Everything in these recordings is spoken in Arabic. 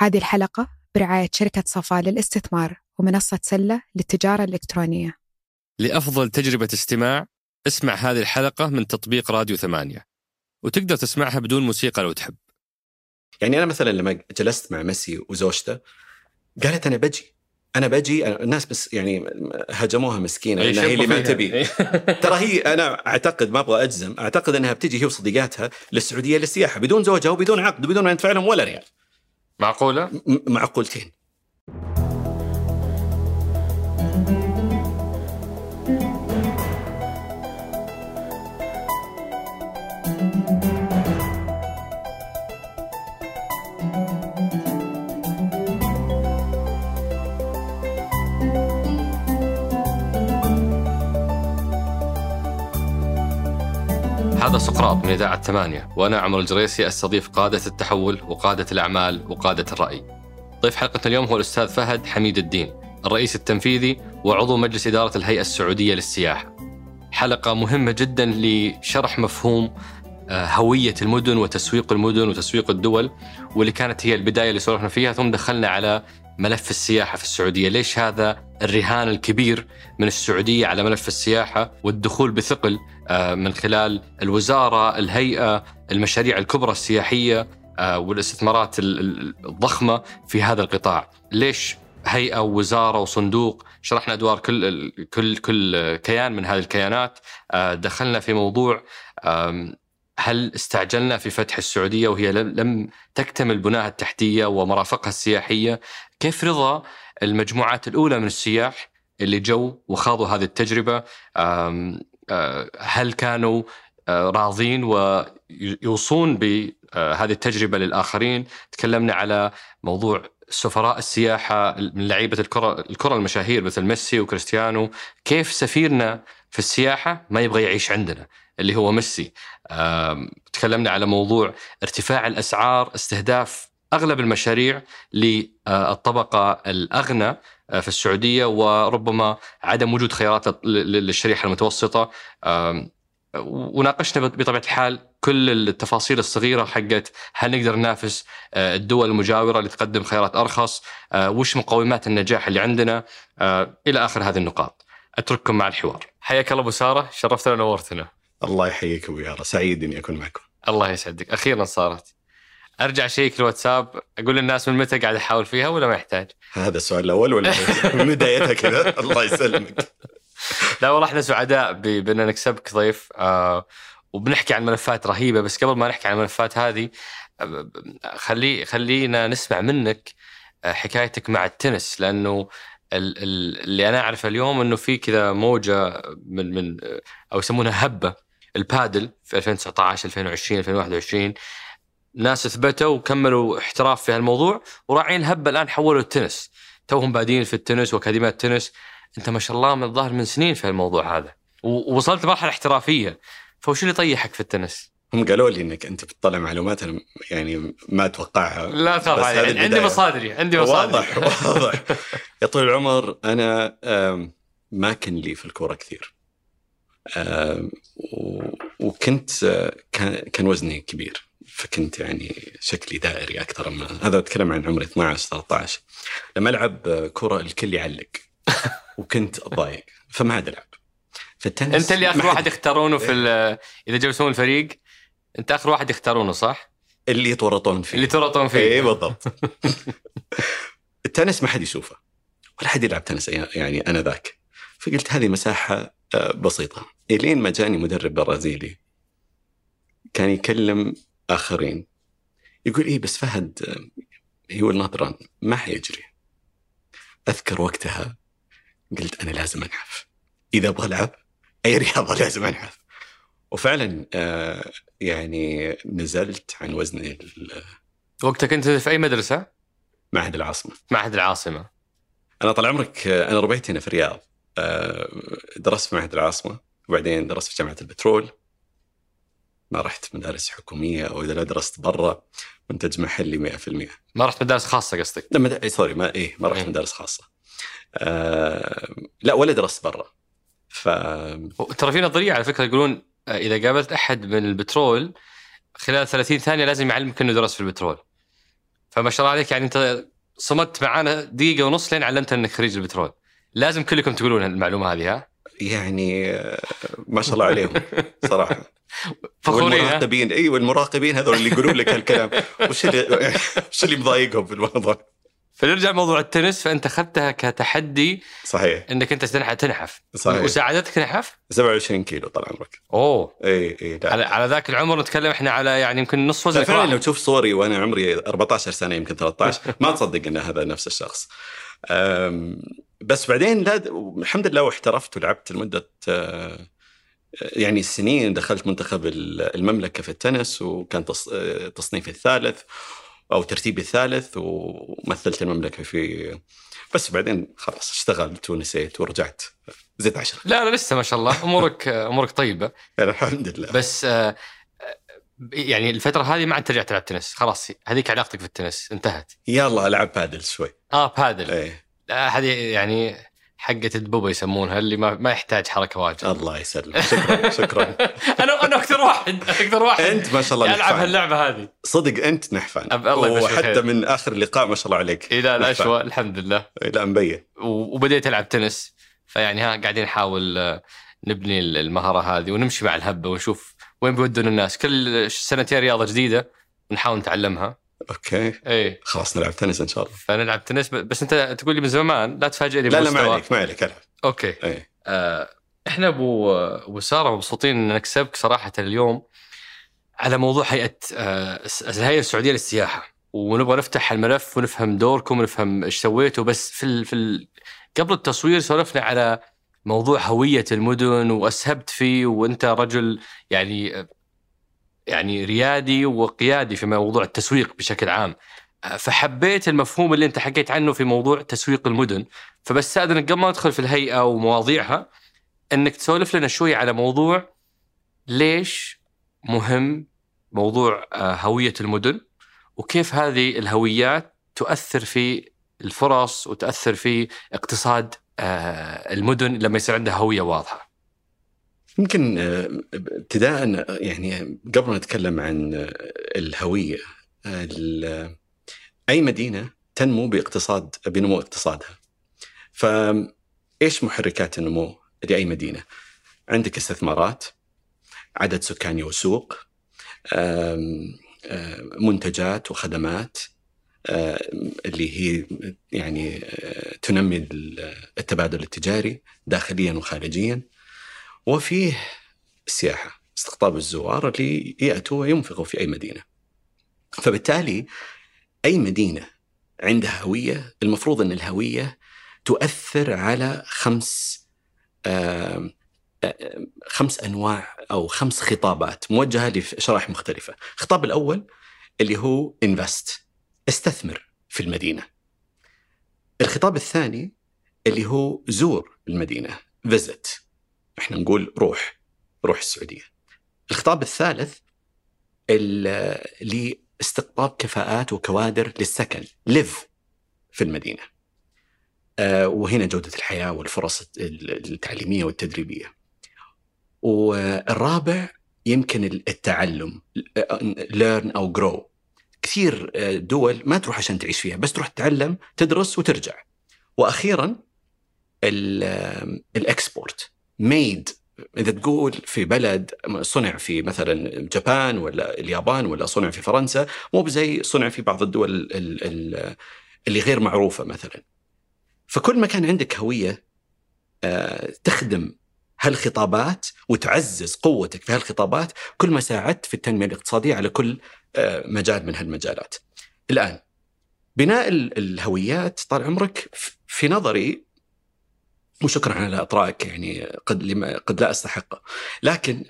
هذه الحلقة برعاية شركة صفا للاستثمار ومنصة سلة للتجارة الإلكترونية لأفضل تجربة استماع اسمع هذه الحلقة من تطبيق راديو ثمانية وتقدر تسمعها بدون موسيقى لو تحب يعني أنا مثلا لما جلست مع ميسي وزوجته قالت أنا بجي أنا بجي الناس بس يعني هجموها مسكينة أي انها هي اللي ما. تبي. ترى هي أنا أعتقد ما أبغى أجزم أعتقد أنها بتجي هي وصديقاتها للسعودية للسياحة بدون زوجها وبدون عقد وبدون ما يدفع لهم ولا ريال معقولة؟ معقولتين سقراط من إذاعة ثمانية وأنا عمر الجريسي أستضيف قادة التحول وقادة الأعمال وقادة الرأي. ضيف حلقة اليوم هو الأستاذ فهد حميد الدين الرئيس التنفيذي وعضو مجلس إدارة الهيئة السعودية للسياحة. حلقة مهمة جدا لشرح مفهوم آه، هوية المدن وتسويق المدن وتسويق الدول واللي كانت هي البداية اللي سولفنا فيها ثم دخلنا على ملف السياحة في السعودية. ليش هذا الرهان الكبير من السعودية على ملف السياحة والدخول بثقل من خلال الوزارة الهيئة المشاريع الكبرى السياحية آه، والاستثمارات ال- ال- الضخمة في هذا القطاع. ليش هيئة ووزارة وصندوق شرحنا أدوار كل كل كل كيان من هذه الكيانات؟ آه، دخلنا في موضوع هل استعجلنا في فتح السعودية وهي لم تكتمل بناها التحتية ومرافقها السياحية؟ كيف رضا المجموعات الأولى من السياح اللي جو وخاضوا هذه آه، هل كانوا آه، راضين ويوصون بهذه التجربة للآخرين؟ تكلمنا على موضوع سفراء السياحة من لعيبة الكرة الكرة المشاهير مثل ميسي وكريستيانو. كيف سفيرنا في السياحة ما يبغى يعيش عندنا اللي هو ميسي؟ تكلمنا على موضوع ارتفاع الأسعار استهداف أغلب المشاريع للطبقة الأغنى. آه، في السعودية وربما عدم وجود خيارات لل- لل- للشريحة المتوسطة. آم، وناقشنا بط- بطبيعة الحال كل التفاصيل الصغيرة حقت هل نقدر ننافس آه، الدول المجاورة اللي تقدم خيارات أرخص آه، وش مقومات النجاح اللي عندنا آه، إلى آخر هذه النقاط. أترككم مع الحوار. حياك الله أبو سارة شرفتنا ونورتنا. الله يحييك أبو يارا سعيد إني أكون معكم. الله يسعدك. أخيرا صارت أرجع شيك الواتساب أقول للناس من متى قاعد أحاول فيها ولا ما يحتاج؟ هذا السؤال الأول ولا من بدايتها كذا؟ الله يسلمك. لا والله إحنا سعداء بأن نكسبك ضيف آه وبنحكي عن ملفات رهيبة بس قبل ما نحكي عن الملفات هذه آه، خلي خلينا نسمع منك آه، حكايتك مع التنس لأنه ال- ال- اللي أنا أعرفه اليوم إنه في كذا موجة من من أو يسمونها هبة البادل في 2019 2020 2021 ناس اثبتوا وكملوا احتراف في هالموضوع وراعين الهبه الآن حولوا التنس. توهم بادين في التنس وأكاديميات تنس أنت ما شاء الله من الظاهر من سنين في الموضوع هذا. ووصلت لمرحلة احترافية. فوش اللي يطيحك في التنس؟ هم قالوا لي إنك أنت بتطلع معلومات أنا يعني ما أتوقعها. لا تخاف علي هذه عندي. مصادري عندي مصادري. واضح واضح. يا طويل العمر أنا ما كان لي في الكورة كثير. وكنت آه، كان وزني كبير. فكنت يعني شكلي دائري أكثر من هذا أتكلم عن عمري 12 13 لما ألعب كرة الكل يعلق. وكنت اتضايق فما عاد ألعب. فالتنس أنت اللي آخر ما واحد حد- يختارونه في إذا يسوون الفريق؟ أنت آخر واحد يختارونه صح؟ اللي يتورطون فيه. اللي ترطون فيه. اي بالضبط. التنس ما حد يشوفه. ولا حد يلعب تنس يعني أنا ذاك. فقلت هذه مساحة آه، بسيطة. إلين ما جاني مدرب برازيلي كان يكلم آخرين. يقول إيه بس فهد هي ويل نوت ران ما حيجري. أذكر وقتها قلت أنا لازم أنحف. إذا أبغى ألعب أي رياضة لازم أنحف. وفعلا آه، يعني نزلت عن وزني وقتها كنت في أي مدرسة؟ معهد العاصمة. معهد العاصمة. أنا طال عمرك آه، أنا ربيت هنا في الرياض. آه، درست في معهد العاصمة وبعدين درست في جامعة البترول. ما رحت مدارس حكومية أو إذا لا درست برا منتج محلي 100% ما رحت مدارس خاصة قصدك؟ لا مد... sorry ما إيه ما رحت. مدارس خاصة. آه... لا ولا درست برا. ف ترى في نظرية على فكرة يقولون آه، إذا قابلت أحد من البترول خلال 30 ثانية لازم يعلمك إنه درس في البترول. فما شاء الله عليك يعني أنت صمت معانا دقيقة ونص لين علمتنا إنك خريج البترول. لازم كلكم تقولون المعلومة هذه ها؟ يعني ما شاء الله عليهم صراحة. فخورين؟ والمراقبين أيوه المراقبين هذول اللي يقولون لك هالكلام. وش اللي وش اللي مضايقهم في الموضوع؟ فنرجع موضوع التنس. فأنت اخذتها كتحدي صحيح. إنك أنت تنح- تنحف. صحيح. وساعدتك تنحف؟ 27 كيلو طال عمرك. أوه. إي إي على, على ذاك العمر نتكلم إحنا على يعني يمكن نص وزنك فعلا. لو تشوف صوري وأنا عمري 14 سنة يمكن 13 ما تصدق إن هذا نفس الشخص. بس بعدين لا الحمد لله واحترفت ولعبت لمدة آه، يعني سنين. دخلت منتخب ال- المملكة في التنس وكان آه، تصنيفي الثالث أو ترتيبي الثالث ومثلت المملكة في بس بعدين خلاص اشتغلت ونسيت ورجعت زدت عشرة. لا لا لسه ما شاء الله. أمورك أمورك طيبة. الحمد لله. بس آه، آه، يعني الفترة هذه ما عاد ترجع تلعب تنس. خلاص هذيك علاقتك في التنس انتهت. يلا ألعب بادل شوي. آه بادل. إيه. لا هذه يعني حقة الدبوبة يسمونها اللي ما ما يحتاج حركة واجد. الله يسلمك. شكرا شكرا. أنا أنا أكثر واحد أكثر واحد. أنت ما شاء الله ألعب نحفان. هاللعبة هذه. صدق أنت نحفان. الله وحتى. من آخر لقاء ما شاء الله عليك. إلى. الاشواء الحمد لله. لا مبين. وبديت ألعب تنس. فيعني ها قاعدين نحاول آه، نبني المهارة هذه ونمشي مع الهبة ونشوف وين بيودون الناس. كل سنتين رياضة جديدة نحاول نتعلمها. okay. اي خلاص نلعب تنس إن شاء الله. فنلعب تنس. بس أنت تقول لي من زمان لا تفاجئني لا لا ما. عليك ما عليك ألعب. أوكي. إيه. آه، إحنا أبو أبو سارة مبسوطين إن نكسبك صراحة اليوم على موضوع هيئة آه، الهيئه السعودية للسياحة. ونبغى نفتح الملف ونفهم دوركم ونفهم إيش سويتوا. بس في ال... في ال... قبل التصوير سولفنا على موضوع هوية المدن وأسهبت فيه وأنت رجل يعني يعني ريادي وقيادي في موضوع التسويق بشكل عام. فحبيت المفهوم اللي أنت حكيت عنه في موضوع تسويق المدن. فبس استاذنك قبل ما ندخل في الهيئة ومواضيعها إنك تسولف لنا شوي على موضوع ليش مهم موضوع آه، هوية المدن وكيف هذه الهويات تؤثر في الفرص وتؤثر في اقتصاد المدن لما يصير عندها هوية واضحة. يمكن آه، ابتداء آه، يعني قبل ما نتكلم عن آه، الهوية آه، ال- أي مدينة تنمو باقتصاد بنمو اقتصادها. فايش محركات النمو لأي مدينة؟ عندك استثمارات، عدد سكاني وسوق، منتجات وخدمات اللي هي يعني آه، تنمي التبادل التجاري داخليا وخارجيا وفيه السياحه استقطاب الزوار اللي يأتوا وينفقوا في أي مدينة. فبالتالي أي مدينة عندها هوية المفروض أن الهوية تؤثر على خمس آم، خمس أنواع أو خمس خطابات موجهة لشرائح مختلفة. الخطاب الأول اللي هو انفست استثمر في المدينة. الخطاب الثاني اللي هو زور المدينة فيزت إحنا نقول روح روح السعودية. الخطاب الثالث ال- لاستقطاب كفاءات وكوادر للسكن ليف في المدينة. آه، وهنا جودة الحياة والفرص ال- التعليمية والتدريبية. والرابع يمكن التعلم learn أو grow. كثير آه، دول ما تروح عشان تعيش فيها بس تروح تتعلم تدرس وترجع. وأخيرا ال- ال export made إذا تقول في بلد صنع في مثلا جابان ولا اليابان ولا صنع في فرنسا مو بزي صنع في بعض الدول ال- ال- اللي غير معروفة مثلا. فكل ما كان عندك هوية آه، تخدم هالخطابات وتعزز قوتك في هالخطابات كل ما ساعدت في التنمية الاقتصادية على كل آه، مجال من هالمجالات. الآن بناء ال- الهويات طال عمرك في نظري وشكرا على اطرائك يعني قد لما قد لا أستحقه لكن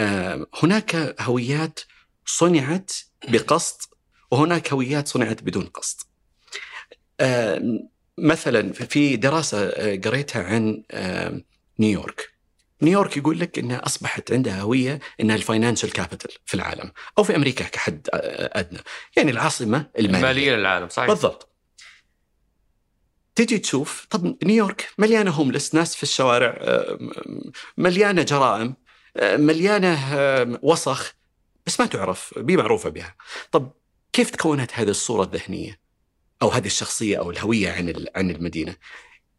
آه، هناك هويات صنعت بقصد وهناك هويات صنعت بدون قصد. آه، مثلا في دراسة قريتها عن نيويورك. نيويورك يقول لك إنها أصبحت عندها هوية إنها ال financial capital في العالم أو في أمريكا كحد أدنى، يعني العاصمة المالية. المالية للعالم صحيح. بالضبط. تجي تشوف طب نيويورك مليانة هوملس ناس في الشوارع آه، مليانة جرائم آه، مليانة آه، وسخ بس ما تعرف بي معروفة بها. طب كيف تكونت هذه الصورة الذهنية؟ أو هذه الشخصية أو الهوية عن عن المدينة؟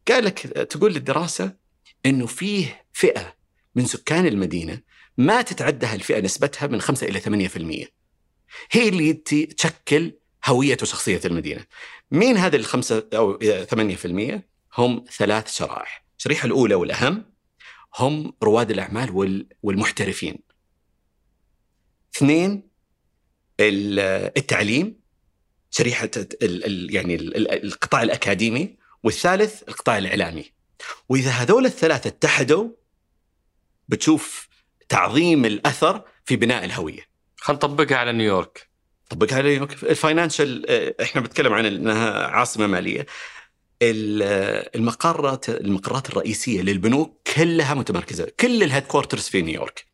قال لك تقول الدراسه إنه فيه فئة من سكان المدينة ما تتعدى هالفئة نسبتها من 5 إلى 8%. هي اللي تشكل هوية وشخصية المدينة. مين هذا الخمسة أو 8%؟ هم ثلاث شرائح. الشريحة الأولى والأهم هم رواد الأعمال والمحترفين. اثنين التعليم شريحة يعني القطاع الأكاديمي والثالث القطاع الإعلامي. وإذا هذول الثلاثة اتحدوا بتشوف تعظيم الأثر في بناء الهوية. خلينا نطبقها على نيويورك. طبقها على نيويورك، ال financial إحنا بنتكلم عن إنها عاصمة مالية. المقرات المقرات الرئيسية للبنوك كلها متمركزة، كل ال headquarters في نيويورك.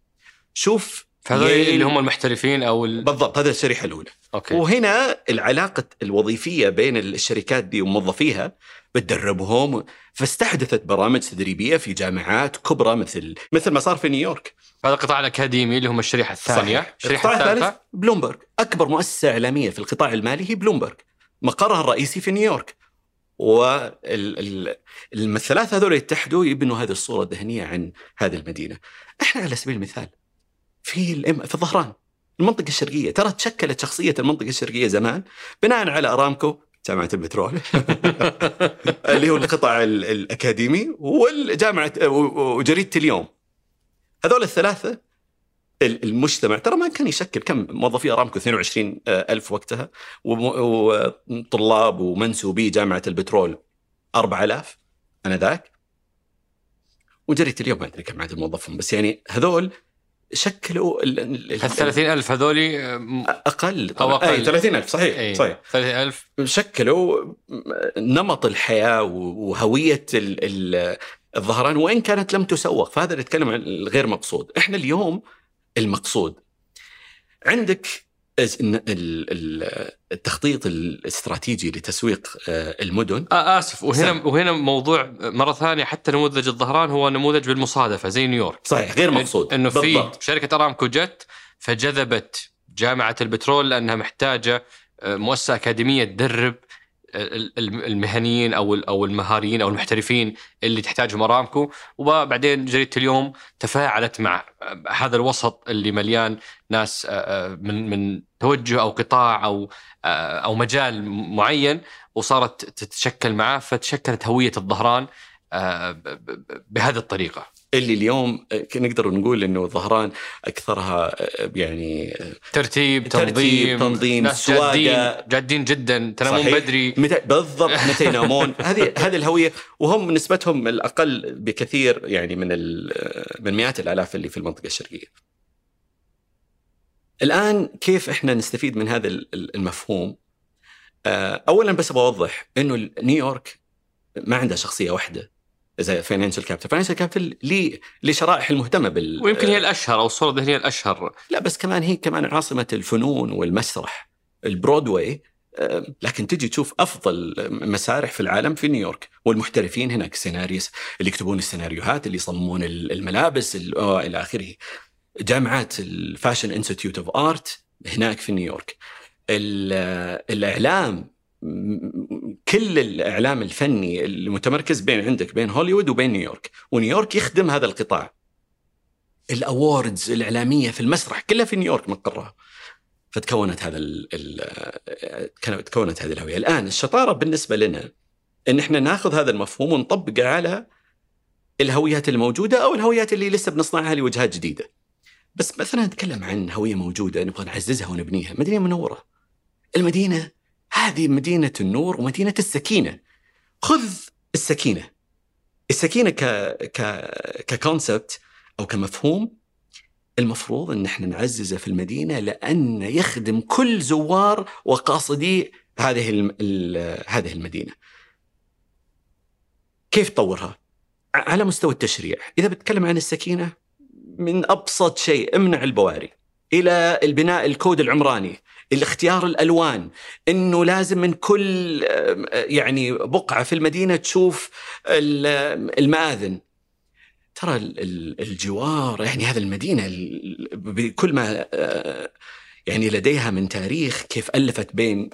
شوف فهذول اللي هم المحترفين أو ال... بالضبط هذا الشريحة الأولى. أوكي. وهنا العلاقة الوظيفية بين الشركات دي وموظفيها بتدربهم فاستحدثت برامج تدريبية في جامعات كبرى مثل مثل ما صار في نيويورك. هذا القطاع الاكاديمي اللي هم الشريحة الثانية، صحيح. الشريحة الثالثة بلومبرج، أكبر مؤسسة إعلامية في القطاع المالي هي بلومبرج. مقرها الرئيسي في نيويورك. والثلاثه هذول يتحدوا يبنوا هذه الصورة الذهنية عن هذه المدينة. إحنا على سبيل المثال في الام في الظهران المنطقة الشرقية ترى تشكلت شخصية المنطقة الشرقية زمان بناء على أرامكو جامعة البترول. اللي هو القطاع الأكاديمي والجامعة وجريدة اليوم. هذول الثلاثة المجتمع ترى ما كان يشكل كم موظفي أرامكو 22 ألف وقتها وطلاب ومنسوبي جامعة البترول 4000 أنذاك وجريدة اليوم ما أدري كم عدد موظفهم بس يعني هذول شكلوا ال ال 30000 هذول أقل أو أقل. أي 30000 صحيح أي. صحيح. 30000 شكلوا نمط الحياة وهوية ال ال الظهران وإن كانت لم تسوق فهذا اللي نتكلم عن الغير مقصود. إحنا اليوم المقصود. عندك التخطيط الاستراتيجي لتسويق المدن. آه آسف. وهنا سم. وهنا موضوع مرة ثانية حتى نموذج الظهران هو نموذج بالمصادفة زي نيويورك. صحيح غير مقصود. إنه في شركة ارامكو جت فجذبت جامعة البترول لأنها محتاجة مؤسسة أكاديمية تدرب المهنيين أو أو المهاريين أو المحترفين اللي تحتاجهم ارامكو وبعدين جريده اليوم تفاعلت مع هذا الوسط اللي مليان ناس من من توجه أو قطاع أو أو مجال معين وصارت تتشكل معه فتشكلت هوية الظهران بهذه الطريقة. اللي اليوم نقدر نقول إنه الظهران أكثرها يعني ترتيب تنظيم ترتيب تنظيم سواقة. جادين, جدا تنامون بدري. متى بالضبط متى ينامون. هذه هذه الهوية وهم نسبتهم الأقل بكثير يعني من من مئات الآلاف اللي في المنطقة الشرقية. الآن كيف إحنا نستفيد من هذا المفهوم؟ اولا بس بوضح إنه نيويورك ما عندها شخصية واحدة. زي financial capital، financial capital لي لشرائح المهتمة بال ويمكن هي الأشهر أو الصورة الذهنيه الأشهر. لا بس كمان هي كمان عاصمة الفنون والمسرح البرودواي لكن تجي تشوف أفضل مسارح في العالم في نيويورك والمحترفين هناك scenarios اللي يكتبون السيناريوهات اللي يصممون الملابس إلى آخره. جامعات ال Fashion Institute of Art هناك في نيويورك. الإعلام كل الإعلام الفني المتمركز بين عندك بين هوليوود وبين نيويورك ونيويورك يخدم هذا القطاع. ال awards الإعلامية في المسرح كلها في نيويورك مقرها فتكونت هذا ال ال تكونت هذه الهوية. الآن الشطارة بالنسبة لنا إن إحنا ناخذ هذا المفهوم ونطبقه على الهويات الموجودة أو الهويات اللي لسه بنصنعها لوجهات جديدة. بس مثلا نتكلم عن هوية موجودة نبغى نعززها ونبنيها. مدينة منورة. المدينة هذه مدينة النور ومدينة السكينة. خذ السكينة. السكينة ك ك ككونسبت أو كمفهوم المفروض أن إحنا نعززه في المدينة لأن يخدم كل زوار وقاصدي هذه هذه المدينة. كيف تطورها؟ على مستوى التشريع. إذا بتكلم عن السكينة من أبسط شيء امنع البواري إلى البناء الكود العمراني. الاختيار الألوان إنه لازم من كل يعني بقعة في المدينة تشوف المآذن. ترى الجوار يعني هذه المدينة بكل ما يعني لديها من تاريخ كيف ألفت بين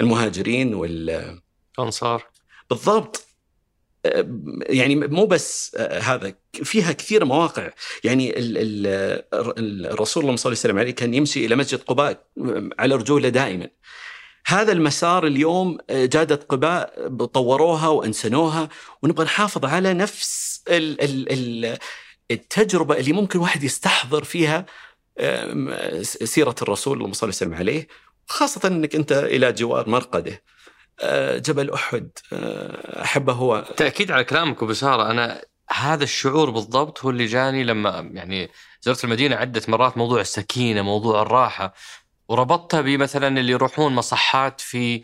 المهاجرين وال انصار بالضبط. يعني مو بس آه، هذا فيها كثير مواقع. يعني ال- ال- الرسول الله صلى الله عليه وسلم عليه كان يمشي إلى مسجد قباء على رجوله دائما. هذا المسار اليوم آه، جادة قباء طوروها وأنسنوها ونبغى نحافظ على نفس ال ال ال التجربة اللي ممكن واحد يستحضر فيها سيرة الرسول اللهم صل وسلم عليه خاصة إنك أنت إلى جوار مرقده. جبل أحد. آه، أحبه هو. تأكيد على كلامك أبو سارة. أنا هذا الشعور بالضبط هو اللي جاني لما يعني زرت المدينة عدة مرات موضوع السكينة موضوع الراحة وربطتها بمثلا اللي يروحون مصحات في آه،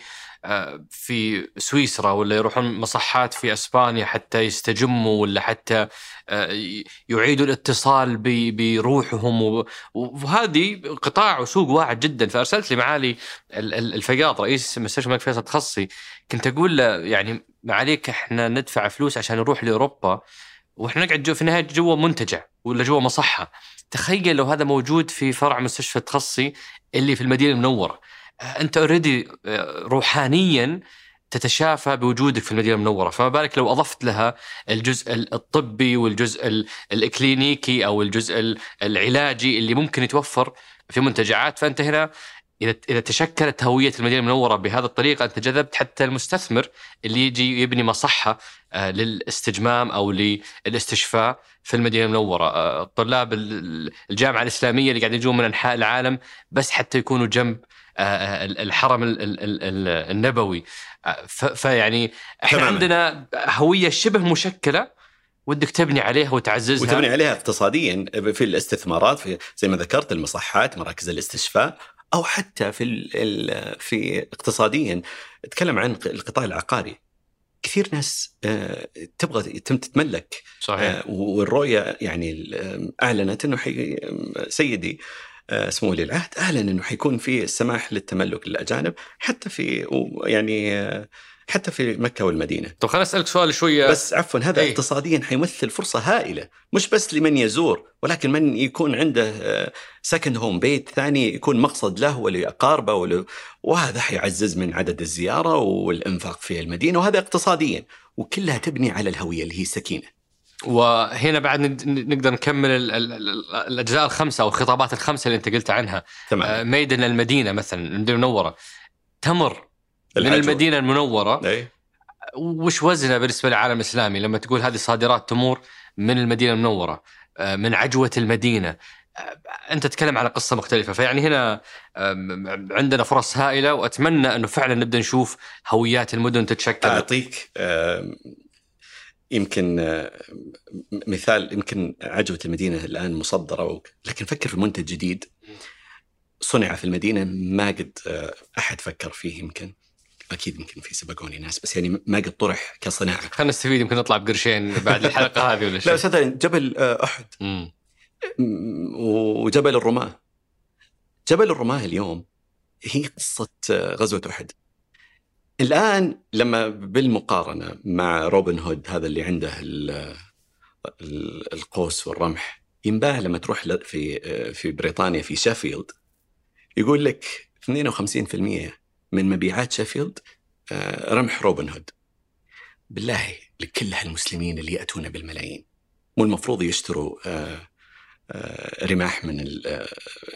في سويسرا ولا يروحون مصحات في إسبانيا حتى يستجموا ولا حتى آه، يعيدوا الاتصال بروحهم؟ وهذه قطاع وسوق واعد جدا. فأرسلت لي معالي ال- ال- الفياض رئيس مستشفى الملك فيصل التخصصي. كنت أقول له يعني معاليك إحنا ندفع فلوس عشان نروح لأوروبا وإحنا نقعد في النهاية جوا منتجع ولا جوا مصحة. تخيل لو هذا موجود في فرع مستشفى التخصصي اللي في المدينة المنورة. أنت اوريدي روحانيا تتشافى بوجودك في المدينة المنورة. فما بالك لو أضفت لها الجزء الطبي والجزء ال- الإكلينيكي أو الجزء ال- العلاجي اللي ممكن يتوفر في منتجعات؟ فأنت هنا إذا إذا تشكلت هوية المدينة المنورة بهذه الطريقة أنت جذبت حتى المستثمر اللي يجي يبني مصحة آه، للاستجمام أو للاستشفاء في المدينة المنورة، آه، طلاب ال- الجامعة الإسلامية اللي قاعد يجون من أنحاء العالم بس حتى يكونوا جنب آه، آه، الحرم ال- ال- ال- ال- النبوي. آه، فيعني إحنا تماماً. عندنا هوية شبه مشكلة ودك تبني عليها وتعززها. وتبني عليها اقتصاديا في الاستثمارات في زي ما ذكرت المصحات مراكز الاستشفاء أو حتى في ال في اقتصاديا. أتكلم عن القطاع العقاري. كثير ناس آه، تبغى تم تتملك. صحيح. آه، والرؤية يعني أعلنت إنه سيدي آه، سمو ولي العهد. اعلن إنه حيكون في السماح للتملك للأجانب حتى في يعني آه، حتى في مكة والمدينة. طب خليني أسألك سؤال شوية. بس عفوا هذا أي. اقتصاديا حيمثل فرصة هائلة. مش بس لمن يزور ولكن من يكون عنده سكند هوم بيت ثاني يكون مقصد له ولأقاربه ول... وهذا حيعزز من عدد الزيارة والإنفاق في المدينة وهذا اقتصاديا. وكلها تبني على الهوية اللي هي السكينه. وهنا بعد نقدر نكمل ال- ال- ال- الأجزاء الخمسة أو الخطابات الخمسة اللي أنت قلت عنها. آه، تمام ميدن المدينة مثلا المدينة المنورة. تمر من العجوة. المدينة المنورة. أي. وش وزنها بالنسبة للعالم الإسلامي لما تقول هذه صادرات تمور من المدينة المنورة آه، من عجوة المدينة؟ آه، أنت تتكلم على قصة مختلفة. فيعني هنا عندنا فرص هائلة وأتمنى أنه فعلا نبدأ نشوف هويات المدن تتشكل. أعطيك يمكن آه، مثال يمكن عجوة المدينة الآن مصدرة لكن فكر في منتج جديد صنع في المدينة ما قد آه، أحد فكر فيه يمكن. أكيد يمكن في سبقوني ناس بس يعني ما قد طرح كصناعة. خلينا نستفيد يمكن نطلع بقرشين بعد الحلقة هذه ولا شيء. لا أستاذ جبل آه، أحد. مم. وجبل الرماة. جبل الرماة اليوم هي قصة غزوة أحد. الآن لما بالمقارنة مع روبن هود هذا اللي عنده ال- ال- القوس والرمح ينباع لما تروح في في بريطانيا في شيفيلد يقول لك 52% من مبيعات شيفيلد آه، رمح روبن هود. بالله لكل هالمسلمين اللي يأتون بالملايين. مو المفروض يشتروا آه، رماح من آه،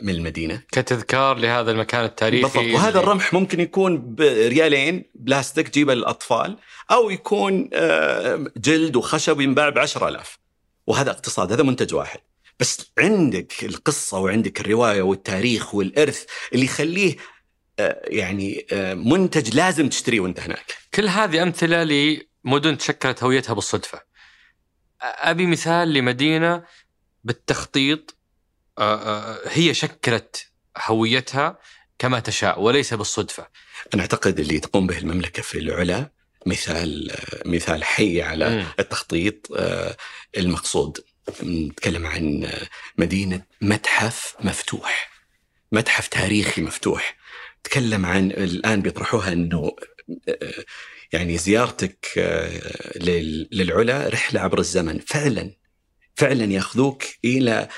من المدينة. كتذكار لهذا المكان التاريخي بالضبط. وهذا الرمح ممكن يكون بريالين بلاستيك جيبه للاطفال أو يكون آه، جلد وخشب ينباع ب 10000 وهذا اقتصاد هذا منتج واحد. بس عندك القصة وعندك الرواية والتاريخ والإرث اللي يخليه آه، يعني آه، منتج لازم تشتريه وانت هناك. كل هذه أمثلة لمدن تشكلت هويتها بالصدفة. أبي مثال لمدينة بالتخطيط آه، آه، هي شكلت هويتها كما تشاء وليس بالصدفة. أنا أعتقد اللي تقوم به المملكة في العلا مثال آه، مثال حي على. التخطيط آه، المقصود نتكلم عن آه، مدينة متحف مفتوح متحف تاريخي مفتوح تكلم عن الآن بيطرحوها أنه آه، يعني زيارتك آه، لل- للعلا رحلة عبر الزمن فعلا فعلا ياخذوك إلى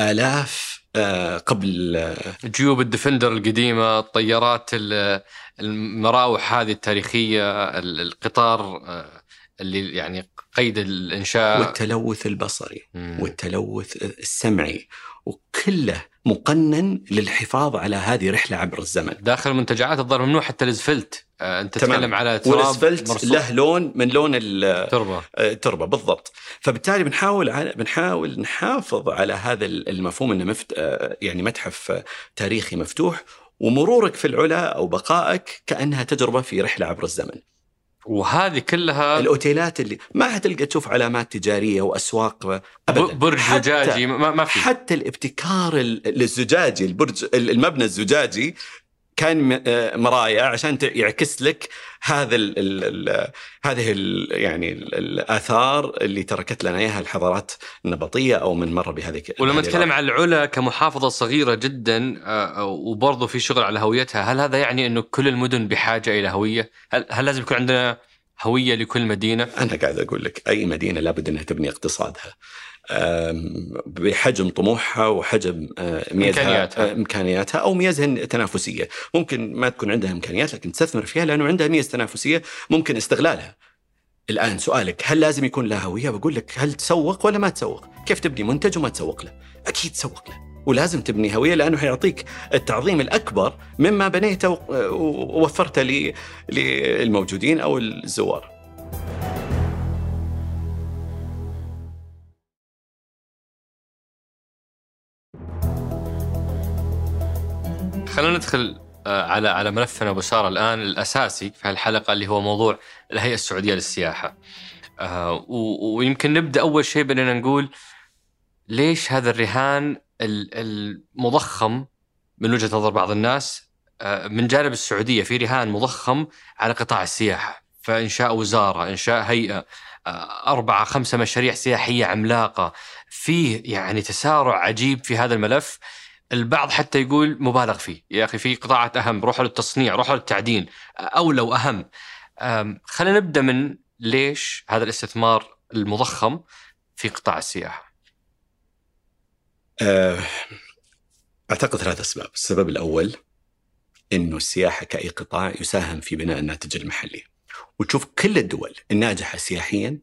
آلاف آه، قبل آه، جيوب الديفندر القديمة الطيارات ال- المراوح هذه التاريخية ال- القطار آه، اللي يعني قيد الإنشاء والتلوث البصري مم. والتلوث السمعي وكله مقنن للحفاظ على هذه رحلة عبر الزمن داخل المنتجعات الظاهر ممنوع حتى الاسفلت آه، أنت تمام. تتكلم على تراب والاسفلت مرصوص. له لون من لون ال- تربة التربه بالضبط فبالتالي بنحاول على بنحاول نحافظ على هذا المفهوم إنه مفت آه، يعني متحف آه، تاريخي مفتوح ومرورك في العلا أو بقائك كأنها تجربة في رحلة عبر الزمن. وهذه كلها الأوتيلات اللي ما حتلقى تشوف علامات تجارية وأسواق ابدا. برج حتى- زجاجي ما ما في. حتى الابتكار ال- الزجاجي البرج المبنى الزجاجي كان آه، مرايا عشان يعكس لك هذا ال ال ال هذه ال يعني ال الآثار اللي تركت لنا إياها الحضارات النبطية أو من مر بهذه ولما نتكلم عن العلا كمحافظة صغيرة جدا آه، وبرضه في شغل على هويتها هل هذا يعني أنه كل المدن بحاجة إلى هوية؟ هل, هل لازم يكون عندنا هوية لكل مدينة؟ أنا قاعد أقول لك أي مدينة لابد إنها تبني اقتصادها. بحجم طموحها وحجم آه، ميزها إمكانياتها. آه، إمكانياتها أو ميزها التنافسية، ممكن ما تكون عندها إمكانيات لكن تستثمر فيها لأنه عندها ميزة تنافسية ممكن استغلالها. الآن سؤالك هل لازم يكون لها هويه؟ بقول لك هل تسوق ولا ما تسوق؟ كيف تبني منتج وما تسوق له؟ أكيد تسوق له. ولازم تبني هوية لأنه حيعطيك التعظيم الأكبر مما بنيته ووفرته للموجودين أو الزوار. خلينا ندخل آه، على على ملفنا أبو سارة الآن الأساسي في هالحلقة اللي هو موضوع الهيئة السعودية للسياحة. آه، ويمكن نبدأ أول شيء بأننا نقول ليش هذا الرهان ال- المضخم من وجهة نظر بعض الناس آه، من جانب السعودية في رهان مضخم على قطاع السياحة فإنشاء وزارة، إنشاء هيئة أربعة خمسة مشاريع سياحية عملاقة فيه يعني تسارع عجيب في هذا الملف البعض حتى يقول مبالغ فيه. يا أخي في قطاعات أهم روحوا للتصنيع روحوا للتعدين أولى وأهم أم، خلينا نبدأ من ليش هذا الاستثمار المضخم في قطاع السياحة؟ آه، أعتقد ثلاث أسباب، السبب الأول إنه السياحة كأي قطاع يساهم في بناء الناتج المحلي. وتشوف كل الدول الناجحة سياحيا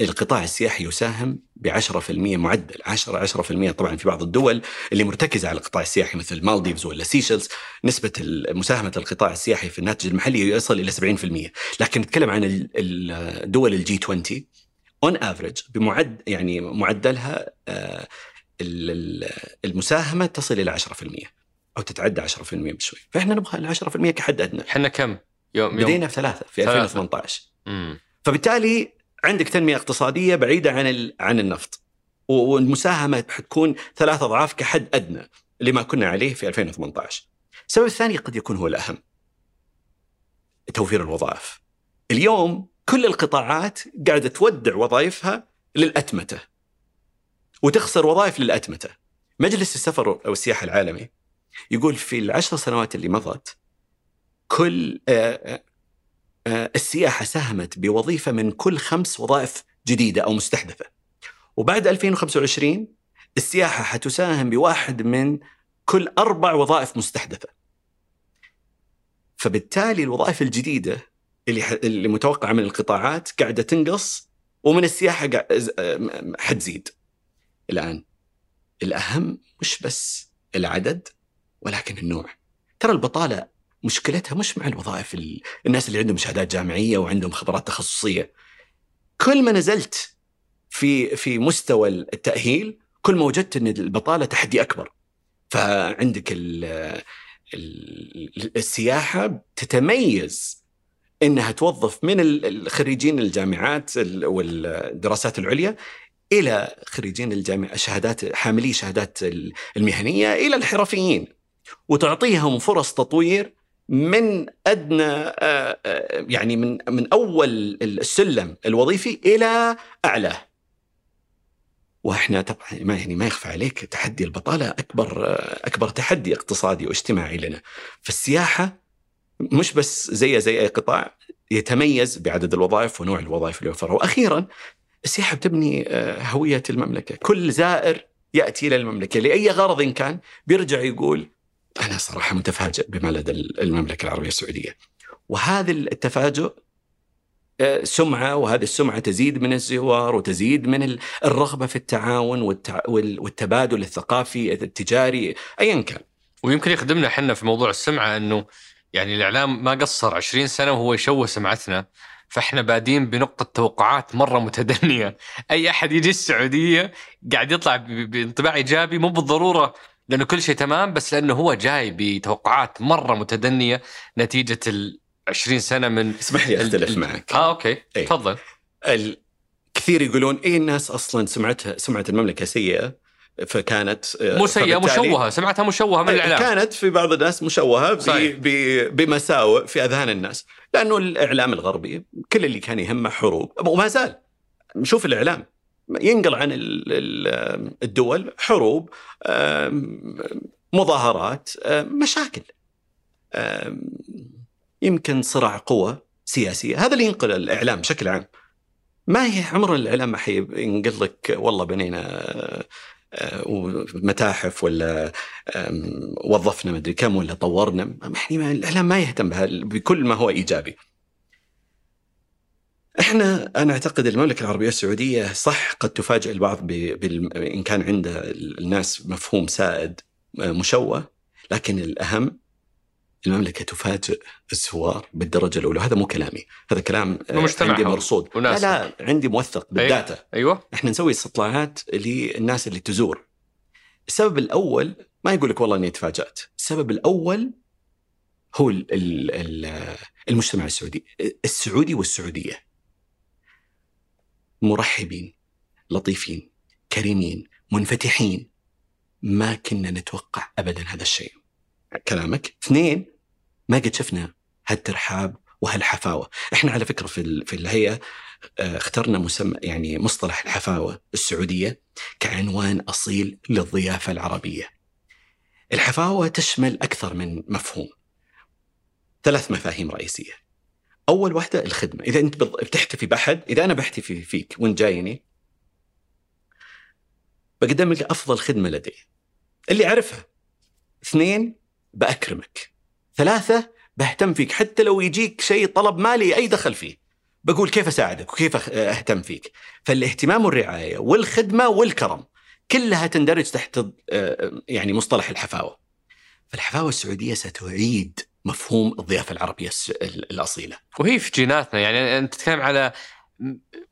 القطاع السياحي يساهم ب 10% معدل 10 10% طبعا في بعض الدول اللي مرتكزة على القطاع السياحي مثل مالديفز ولا سيشلز نسبة مساهمة القطاع السياحي في الناتج المحلي يصل إلى 70% لكن نتكلم عن ال- الدول ال G20 on average بمعد يعني معدلها آه، ال- ال- المساهمة تصل إلى 10% أو تتعدى 10% بشوي. فإحنا نبغى ال 10% كحد أدنى. إحنا كم؟ يوم يوم بدينا في ثلاثة. في ثلاثة. 2018 مم. فبالتالي عندك تنمية اقتصادية بعيدة عن عن النفط. والمساهمة حتكون ثلاث أضعاف كحد أدنى لما كنا عليه في 2018 السبب الثاني قد يكون هو الأهم. توفير الوظائف. اليوم كل القطاعات قاعدة تودع وظائفها للأتمتة. وتخسر وظائف للأتمتة. مجلس السفر أو السياحة العالمي يقول في العشر سنوات اللي مضت كل آه، السياحة ساهمت بوظيفة من كل خمس وظائف جديدة أو مستحدثه. وبعد 2025 السياحة حتساهم بواحد من كل أربع وظائف مستحدثه. فبالتالي الوظائف الجديدة اللي ح... اللي متوقعة من القطاعات قاعدة تنقص ومن السياحة قا... حتزيد. الآن الأهم مش بس العدد ولكن النوع. ترى البطالة مشكلتها مش مع الوظائف ال... الناس اللي عندهم شهادات جامعية وعندهم خبرات تخصصية. كل ما نزلت في في مستوى التأهيل كل ما وجدت إن البطالة تحدي أكبر. فعندك ال... ال... السياحة تتميز إنها توظف من ال- الخريجين الجامعات ال- والدراسات العليا إلى خريجين الجامعة شهادات حاملي شهادات ال- المهنية إلى الحرفيين وتعطيهم فرص تطوير من أدنى آه، آه، يعني من من أول السلم الوظيفي إلى اعلاه. وإحنا طبعا ما يعني ما يخفى عليك تحدي البطالة أكبر آه، أكبر تحدي اقتصادي واجتماعي لنا. فالسياحه مش بس زي زي أي قطاع يتميز بعدد الوظائف ونوع الوظائف اللي يوفرها، وأخيرا السياحة بتبني هوية المملكة، كل زائر يأتي إلى المملكة لأي غرض كان بيرجع يقول أنا صراحة متفاجئ بما لدى المملكة العربية السعودية. وهذا التفاجؤ آه، سمعة وهذه السمعة تزيد من الزوار وتزيد من الرغبة في التعاون والتبادل الثقافي التجاري ايا كان. ويمكن يخدمنا إحنا في موضوع السمعة إنه يعني الإعلام ما قصر 20 سنة وهو يشوه سمعتنا فإحنا بادين بنقطة توقعات مرة متدنية، أي أحد يجي السعودية قاعد يطلع بانطباع إيجابي مو بالضرورة لأنه كل شيء تمام بس لأنه هو جاي بتوقعات مرة متدنية نتيجة ال 20 سنة من اسمح لي أختلف معك. آه أوكي. إيه. تفضل. كثير يقولون اي الناس أصلا سمعتها سمعه المملكة سيئة فكانت آه، مو سيئة مشوهة سمعتها مشوهة من الإعلام. كانت في بعض الناس مشوهة بمساوئ في أذهان الناس لأنه الإعلام الغربي كل اللي كان يهمه حروب وما زال. شوف الإعلام. ينقل عن الدول حروب مظاهرات مشاكل يمكن صراع قوى سياسية. هذا اللي ينقل الإعلام بشكل عام. ما هي عمر الإعلام ما حينقل لك والله بنينا متاحف ولا وظفنا مدري كم ولا طورنا. يعني الإعلام ما يهتم بكل ما هو إيجابي. إحنا أنا أعتقد المملكة العربية السعودية صح قد تفاجئ البعض بال... إن كان عند الناس مفهوم سائد مشوه لكن الأهم المملكة تفاجئ الزوار بالدرجة الأولى. هذا مو كلامي. هذا كلام عندي مرصود. لا لا عندي موثق بالداتا. أيوه. إحنا نسوي استطلاعات للناس اللي تزور. السبب الأول ما يقول لك والله إني تفاجأت. السبب الأول هو المجتمع السعودي. السعودي والسعودية. مرحبين لطيفين كريمين منفتحين. ما كنا نتوقع ابدا هذا الشيء. كلامك. اثنين ما قد شفنا هالترحاب وهالحفاوة. إحنا على فكرة في في الهيئة آه، اخترنا مسمى يعني مصطلح الحفاوة السعودية كعنوان أصيل للضيافة العربية. الحفاوة تشمل أكثر من مفهوم. ثلاث مفاهيم رئيسية. أول واحدة الخدمة. إذا أنت بتحتفي بأحد إذا أنا بحتفي فيك وأنت جايني بقدم لك أفضل خدمة لدي. اللي أعرفها اثنين بأكرمك. ثلاثة بهتم فيك. حتى لو يجيك شيء طلب مالي أي دخل فيه. بقول كيف أساعدك وكيف أهتم فيك. فالاهتمام والرعاية والخدمة والكرم كلها تندرج تحت آه، يعني مصطلح الحفاوة. فالحفاوة السعودية ستعيد مفهوم الضيافة العربية الأصيلة. وهي في جيناتنا يعني أنت تتكلم على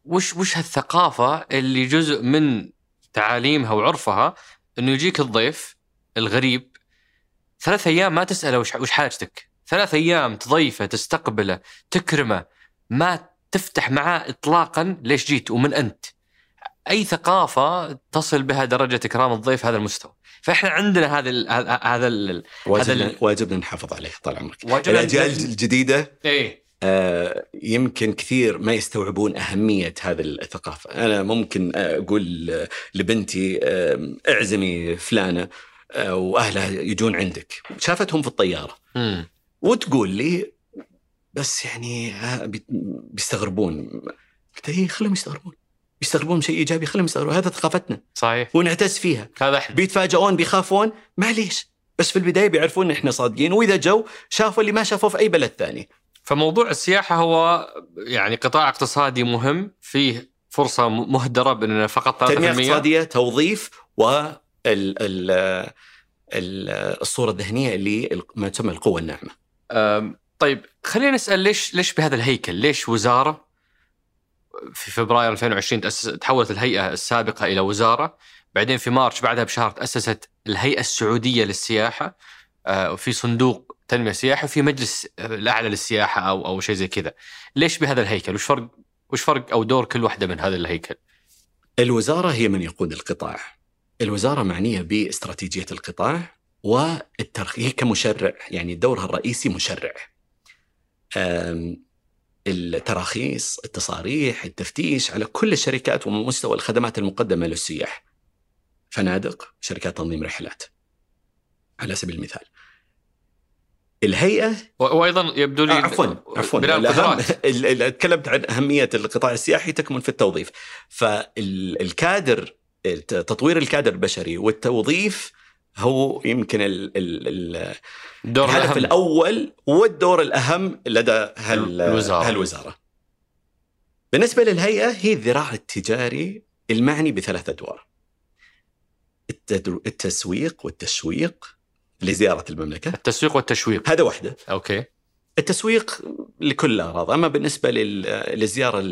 وش وش هالثقافة اللي جزء من تعاليمها وعرفها إنه يجيك الضيف الغريب ثلاث أيام ما تسأله وش وش حاجتك. ثلاث أيام تضيفه تستقبله تكرمه ما تفتح معاه اطلاقا ليش جيت ومن أنت. أي ثقافة تصل بها درجة إكرام الضيف هذا المستوى. فإحنا عندنا هذا ال هذا ال واجبنا, هذا واجبنا نحافظ عليه طال عمرك. الأجيال الجديدة إيه. آه يمكن كثير ما يستوعبون أهمية هذه الثقافة. أنا ممكن أقول لبنتي آه اعزمي فلانة آه وأهلها يجون عندك. شافتهم في الطيارة. م. وتقول لي بس يعني بيستغربون. قلت اي خلهم يستغربون. بيستغربون شيء إيجابي خلهم يستغربون هذا ثقافتنا. صحيح. ونعتز فيها. هذا إحنا. بيتفاجئون بيخافون. معليش. بس في البداية بيعرفون ان إحنا صادقين. وإذا جو شافوا اللي ما شافوه في أي بلد ثاني. فموضوع السياحة هو يعني قطاع اقتصادي مهم. فيه فرصة مهدرة بأننا فقط تنمية اقتصادية توظيف و الصورة الذهنية اللي ما تسمى القوة الناعمة. طيب خلينا نسال ليش ليش بهذا الهيكل؟ ليش وزارة؟ في فبراير 2020 تأسس تحولت الهيئة السابقة إلى وزارة، بعدين في مارش بعدها بشهر تأسست الهيئة السعودية للسياحة آه، وفي صندوق تنمية سياحه وفي مجلس الأعلى للسياحة أو أو شيء زي كذا. ليش بهذا الهيكل؟ وش فرق وش فرق أو دور كل واحدة من هذا الهيكل؟ الوزارة هي من يقود القطاع. الوزارة معنية باستراتيجية القطاع والترخيص كمشرع يعني دورها الرئيسي مشرع. التراخيص التصاريح التفتيش على كل الشركات ومستوى الخدمات المقدمة للسياح. فنادق شركات تنظيم رحلات. على سبيل المثال. الهيئة وأيضا يبدو لي آه عفوا عفوا. تكلمت عن أهمية القطاع السياحي تكمن في التوظيف. فالكادر تطوير الكادر البشري والتوظيف هو يمكن ال ال الدور الهدف الأهم. الأول والدور الأهم لدى هال الوزارة. هالوزارة. بالنسبة للهيئة هي الذراع التجاري المعني بثلاث أدوار. التسويق والتشويق لزيارة المملكة التسويق والتشويق هذا واحدة. أوكي التسويق لكل الاغراض، أما بالنسبة لل- للزيارة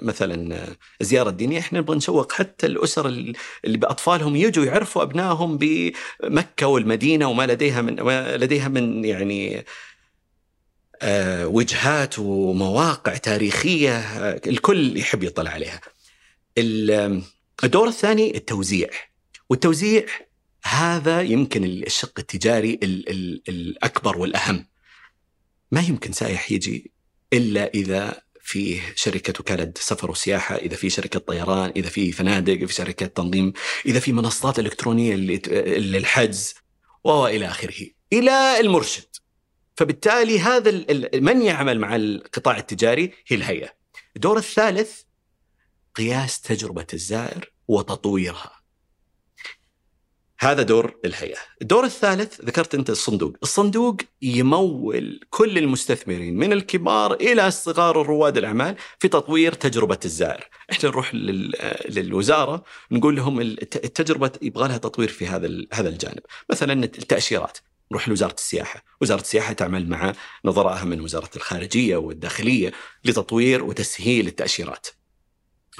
مثلا الزيارة الدينية إحنا نبغى نسوق حتى الأسر اللي بأطفالهم يجوا يعرفوا أبنائهم بمكة والمدينة وما لديها من ما لديها من يعني آه، وجهات ومواقع تاريخية آه، الكل يحب يطلع عليها. ال- الدور الثاني التوزيع والتوزيع هذا يمكن الشق التجاري ال- ال- الأكبر والأهم. ما يمكن سائح يجي إلا إذا فيه شركة وكالة سفر وسياحة، إذا في شركة طيران، إذا في فنادق، اذا في شركة تنظيم، إذا في منصات إلكترونية اللي- للحجز وإلى آخره، إلى المرشد. فبالتالي هذا من يعمل مع القطاع التجاري هي الهيئة. الدور الثالث قياس تجربة الزائر وتطويرها. هذا دور الهيئه. الدور الثالث ذكرت أنت الصندوق، الصندوق يمول كل المستثمرين من الكبار إلى الصغار ورواد الأعمال في تطوير تجربة الزائر. إحنا نروح لل- للوزارة نقول لهم الت- التجربة يبغى لها تطوير في هذا هذا الجانب، مثلا التأشيرات. نروح لوزارة السياحة، وزارة السياحة تعمل مع نظرائها من وزارة الخارجية والداخلية لتطوير وتسهيل التأشيرات.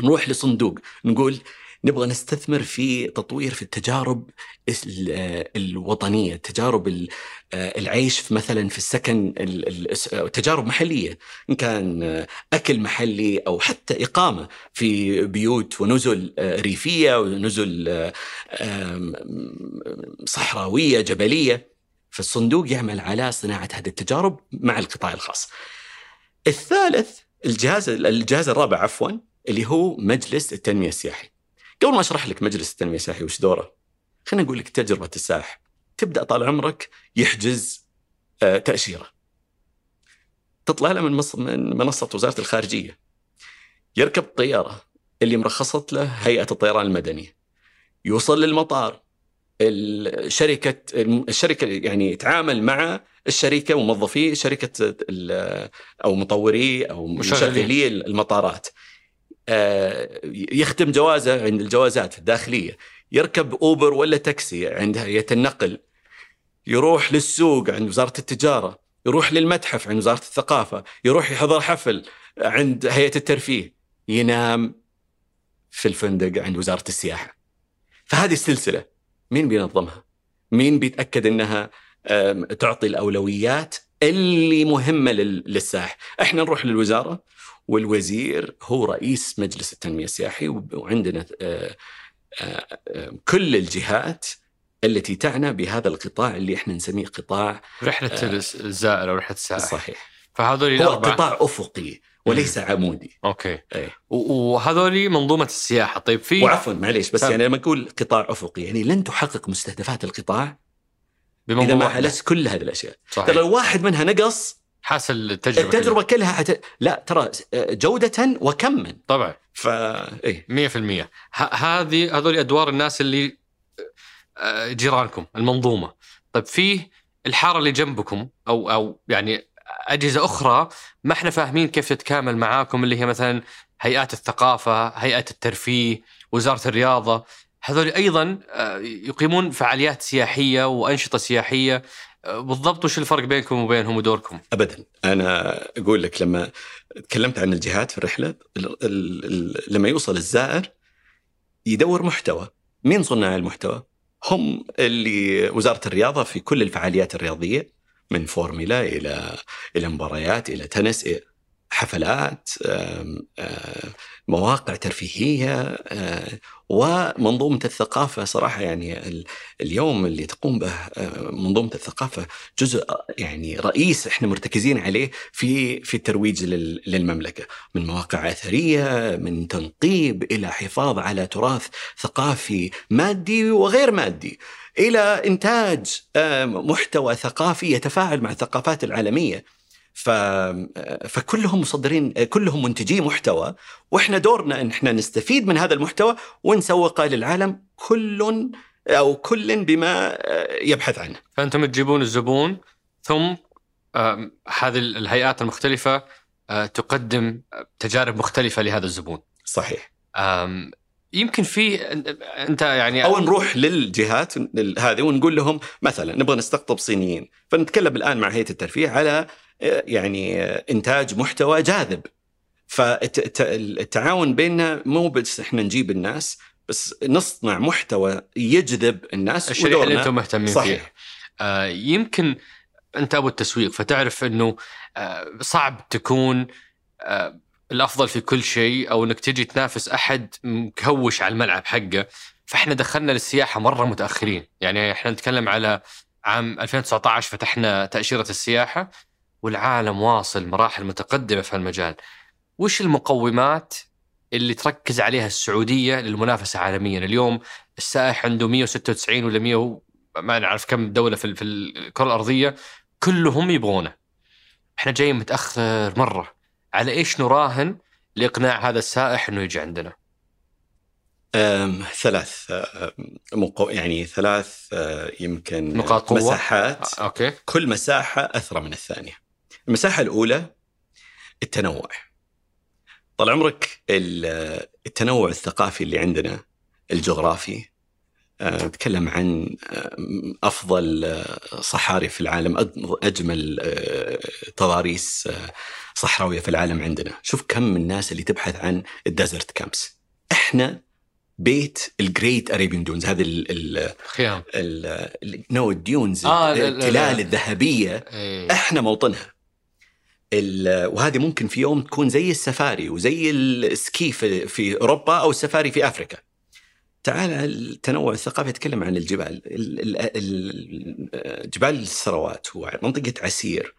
نروح لصندوق نقول نبغى نستثمر في تطوير في التجارب ال- آه، الوطنية، تجارب آه، العيش في مثلا في السكن ال- ال- آه، تجارب محلية، إن كان أكل محلي أو حتى إقامة في بيوت ونزل ريفية ونزل صحراوية جبلية. فالصندوق يعمل على صناعة هذه التجارب مع القطاع الخاص. الثالث الجهاز الجهاز الرابع عفوا اللي هو مجلس التنمية السياحي. قبل ما أشرح لك مجلس التنمية السياحي وش دوره خليني أقول لك تجربة السائح. تبدأ طال عمرك يحجز آه، تأشيرة. تطلع له من مص- من منصة وزارة الخارجية. يركب طيارة اللي مرخصت له هيئة الطيران المدني. يوصل للمطار. الشركة الشركة يعني يتعامل مع الشركة وموظفي شركة أو مطوري أو. مشغلي المطارات. يختم جوازه عند الجوازات الداخلية. يركب أوبر ولا تاكسي عند هيئه النقل يروح للسوق عند وزارة التجارة يروح للمتحف عند وزارة الثقافة يروح يحضر حفل عند هيئة الترفيه ينام في الفندق عند وزارة السياحة. فهذه السلسلة مين بينظمها؟ مين بيتأكد إنها تعطي الأولويات اللي مهمة لل- للسائح إحنا نروح للوزارة والوزير هو رئيس مجلس التنمية السياحي وعندنا آه، آه، آه، كل الجهات التي تعنى بهذا القطاع اللي إحنا نسميه قطاع رحلة آه. الزائر أو رحلة السائح صحيح فهذول هو الاربعه قطاع أفقي وليس عمودي أوكي. و- وهذول منظومة السياحة طيب في وعفوا معليش بس تمام. يعني لما أقول قطاع أفقي يعني لن تحقق مستهدفات القطاع إذا ما. عالجت كل هذه الأشياء ترى لو واحد منها نقص حاصل التجربه التجربة كلها حت... لا ترى جودة وكما طبعا. ف إيه. 100% ه- هذه هذول أدوار الناس اللي آه، جيرانكم المنظومة. طيب في الحارة اللي جنبكم أو أو يعني أجهزة أخرى ما إحنا فاهمين كيف تتكامل معاكم اللي هي مثلا هيئات الثقافة، هيئة الترفيه، وزارة الرياضة، هذول أيضا آه، يقيمون فعاليات سياحية وأنشطة سياحية. بالضبط وش الفرق بينكم وبينهم ودوركم؟ ابدا. أنا أقول لك لما تكلمت عن الجهات في الرحلة ال... ال... ال... لما يوصل الزائر يدور محتوى. مين صناع المحتوى؟ هم اللي وزارة الرياضة في كل الفعاليات الرياضية من فورمولا إلى إلى مباريات إلى تنس حفلات مواقع ترفيهية آم، ومنظومة الثقافة صراحة يعني ال- اليوم اللي تقوم به آم، منظومة الثقافة جزء يعني رئيس إحنا مرتكزين عليه في في الترويج لل- للمملكة من مواقع أثرية من تنقيب إلى حفاظ على تراث ثقافي مادي وغير مادي إلى إنتاج آم، محتوى ثقافي يتفاعل مع الثقافات العالمية. ف... فكلهم مصدرين كلهم منتجي محتوى وإحنا دورنا إن إحنا نستفيد من هذا المحتوى ونسوقه للعالم كل أو كل بما يبحث عنه. فأنتم تجيبون الزبون ثم آم، هذه الهيئات المختلفة آه، تقدم تجارب مختلفة لهذا الزبون. صحيح. يمكن في أنت يعني أو نروح للجهات هذه ونقول لهم مثلا نبغى نستقطب صينيين فنتكلم الآن مع هيئة الترفيه على آه، يعني إنتاج محتوى جاذب. فالتعاون بيننا مو بس إحنا نجيب الناس بس نصنع محتوى يجذب الناس الشريحة اللي أنتم مهتمين صحيح. فيها. آه، يمكن أنت أبو التسويق فتعرف إنه آه، صعب تكون آه، الأفضل في كل شيء أو إنك تجي تنافس أحد مكوش على الملعب حقه. فإحنا دخلنا للسياحة مرة متأخرين. يعني إحنا نتكلم على عام 2019 فتحنا تأشيرة السياحة. والعالم واصل مراحل متقدمة في هالمجال. وش المقومات اللي تركز عليها السعودية للمنافسة عالميا؟ اليوم السائح عنده 196 ولا 100 و- ما نعرف كم دولة في في الكرة الأرضية كلهم يبغونه. إحنا جايين متأخر مرة. على إيش نراهن لإقناع هذا السائح إنه يجي عندنا؟ أم، ثلاث أم، مقو... يعني ثلاث أه، يمكن نقاط قوة. مساحات. أوكي. كل مساحة أثرى من الثانية. المساحة الأولى التنوع. طال عمرك ال- التنوع الثقافي اللي عندنا الجغرافي آه، نتكلم عن آه، أفضل آه، صحاري في العالم آه، تضاريس صحراوية في العالم عندنا. شوف كم من الناس اللي تبحث عن ال desert camps. إحنا بيت ال great Arabian dunes هذه ال ال خيام. ال- ال- no ال dunes آه، لا، لا، لا. التلال الذهبية. إيه. إحنا موطنها. وهذه ممكن في يوم تكون زي السفاري وزي ال ski في, في أوروبا أو السفاري في افريكا تعال التنوع الثقافي يتكلم عن الجبال. ال- ال- ال- جبال السروات ومنطقة عسير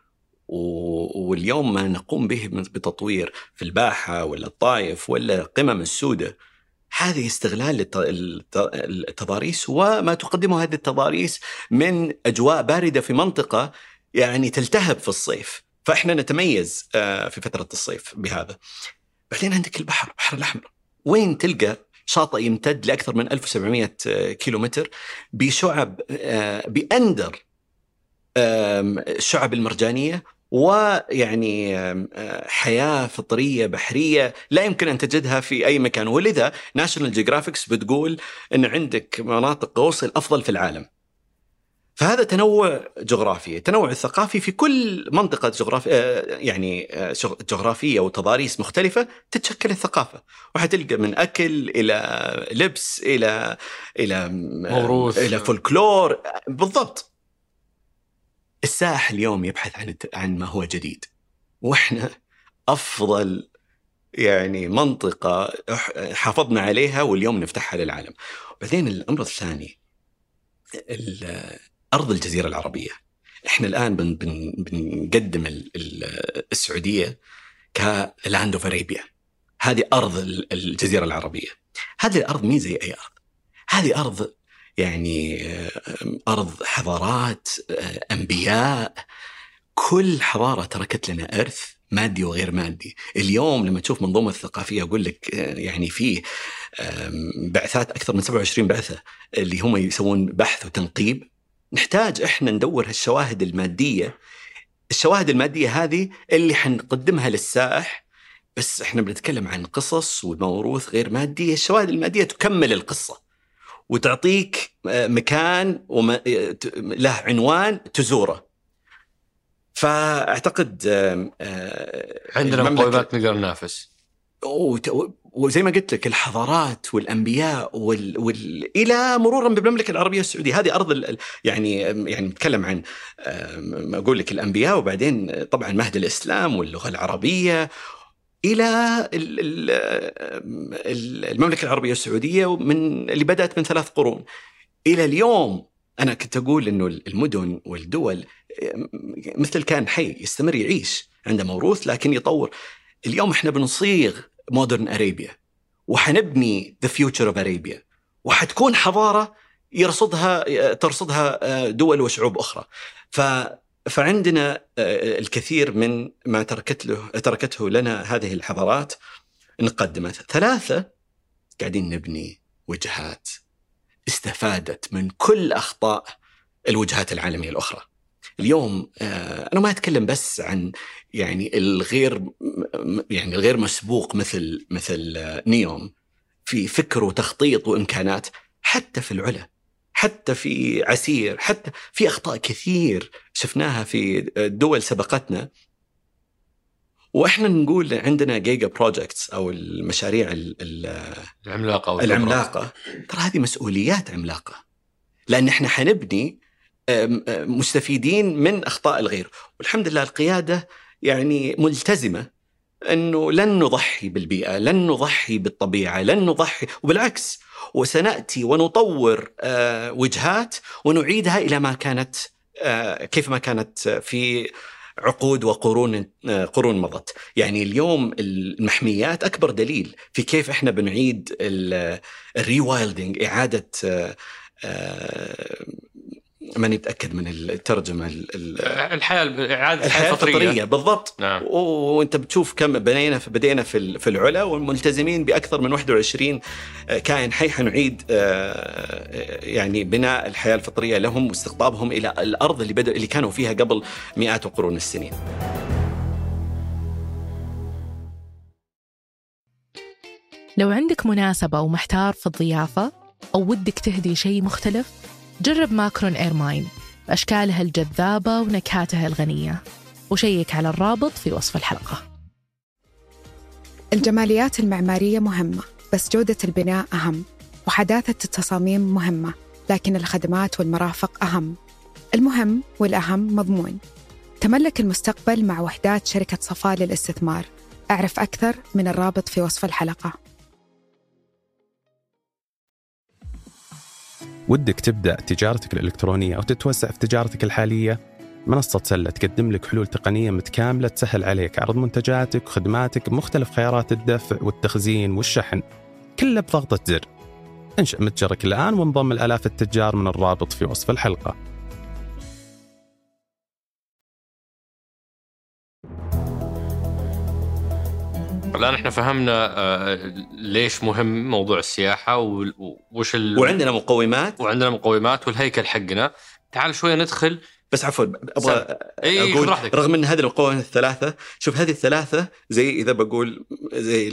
واليوم ما نقوم به بتطوير في الباحة ولا الطايف ولا قمم السودة. هذه استغلال التضاريس وما تقدمه هذه التضاريس من أجواء باردة في منطقة يعني تلتهب في الصيف. فإحنا نتميز آه، في فترة الصيف بهذا. بعدين عندك البحر البحر الأحمر. وين تلقى شاطئ يمتد لأكثر من 1700 كيلو متر بشعب آه، بأندر الشعب المرجانية ويعني آه، حياة فطرية بحرية لا يمكن أن تجدها في أي مكان. ولذا National Geographic بتقول إن عندك مناطق غوص الأفضل في العالم. فهذا تنوع جغرافي، التنوع الثقافي في كل منطقة جغرافية يعني آه، شغ- جغرافية وتضاريس مختلفة تتشكل الثقافة، وحتلقى من أكل إلى لبس إلى إلى موروث. إلى فولكلور بالضبط. السائح اليوم يبحث عن عن ما هو جديد وإحنا أفضل يعني منطقة إح- حافظنا عليها واليوم نفتحها للعالم. بعدين الأمر الثاني ال- أرض الجزيرة العربية. إحنا الآن بن بن بنقدم ال- ال- السعودية ك land of Arabia. هذه أرض ال- الجزيرة العربية. هذه الأرض مي زي أي أرض. هذه أرض يعني آه، أرض حضارات آه، أنبياء كل حضارة تركت لنا إرث مادي وغير مادي اليوم لما تشوف منظومة الثقافيه أقول لك آه، يعني فيه بعثات أكثر من 27 بعثة اللي هم يسوون بحث وتنقيب نحتاج إحنا ندور هالشواهد المادية. الشواهد المادية هذه اللي حنقدمها للسائح بس إحنا بنتكلم عن قصص وموروث غير مادي الشواهد المادية تكمل القصة وتعطيك آه، مكان وما آه، له عنوان تزوره. فأعتقد آه، عندنا مقومات نقدر ننافس. وزي ما قلت لك الحضارات والأنبياء وال... وال... إلى مرورا بالمملكة العربية السعودية. هذه أرض ال... يعني يعني نتكلم عن أقول لك الأنبياء وبعدين طبعا مهد الإسلام واللغة العربية إلى ال... ال... ال- المملكة العربية السعودية من اللي بدأت من ثلاث قرون. إلى اليوم أنا كنت أقول إنه المدن والدول مثل كائن حي يستمر يعيش عنده موروث لكن يطور. اليوم إحنا بنصيغ modern Arabia وحنبني the future of Arabia وحتكون حضارة يرصدها ترصدها دول وشعوب أخرى. ف فعندنا آه، الكثير من ما تركت له تركته لنا هذه الحضارات نقدمه. ثلاثة قاعدين نبني وجهات استفادت من كل أخطاء الوجهات العالمية الأخرى. اليوم آه، أنا ما أتكلم بس عن يعني الغير يعني الغير مسبوق مثل مثل آه، نيوم في فكر وتخطيط وإمكانات حتى في العلا حتى في عسير حتى في أخطاء كثير شفناها في دول سبقتنا. وإحنا نقول عندنا giga projects أو المشاريع العملاقة العملاقة. ترى هذه مسؤوليات عملاقة. لأن إحنا حنبني مستفيدين من أخطاء الغير. والحمد لله القيادة يعني ملتزمة أنه لن نضحي بالبيئة، لن نضحي بالطبيعة، لن نضحي وبالعكس وسنأتي ونطور وجهات ونعيدها إلى ما كانت كيف ما كانت في عقود وقرون قرون مضت. يعني اليوم المحميات أكبر دليل في كيف إحنا بنعيد الريوايلدنج إعادة ماني متأكد من الترجمة الحياة اعاده الحياة الفطريه بالضبط نعم. وانت بتشوف كم بنينا في بدينا في في العلا والملتزمين بأكثر من 21 آه، كائن حي حنعيد آه، يعني بناء الحياة الفطرية لهم واستقطابهم إلى الأرض اللي بدأ اللي كانوا فيها قبل مئات وقرون السنين. لو عندك مناسبة ومحتار في الضيافة أو ودك تهدي شيء مختلف جرب ماكرون إيرماين. بأشكالها الجذابة ونكهاتها الغنية. وشيك على الرابط في وصف الحلقة. الجماليات المعمارية مهمة بس جودة البناء أهم. وحداثة التصاميم مهمة لكن الخدمات والمرافق أهم. المهم والأهم مضمون. تملك المستقبل مع وحدات شركة صفاء للاستثمار. أعرف أكثر من الرابط في وصف الحلقة. ودك تبدأ تجارتك الإلكترونية أو تتوسع في تجارتك الحالية منصة سلة تقدم لك حلول تقنية متكاملة تسهل عليك عرض منتجاتك وخدماتك بمختلف خيارات الدفع والتخزين والشحن. كله بضغطة زر. انشأ متجرك الآن وانضم الآلاف التجار من الرابط في وصف الحلقة. الآن إحنا فهمنا آه، ليش مهم موضوع السياحة وش ال... وعندنا مقومات. وعندنا مقومات والهيكل حقنا. تعال شوية ندخل. بس عفوا أبغى أي أقول رغم إن هذه المقومات الثلاثة شوف هذه الثلاثة زي إذا بقول زي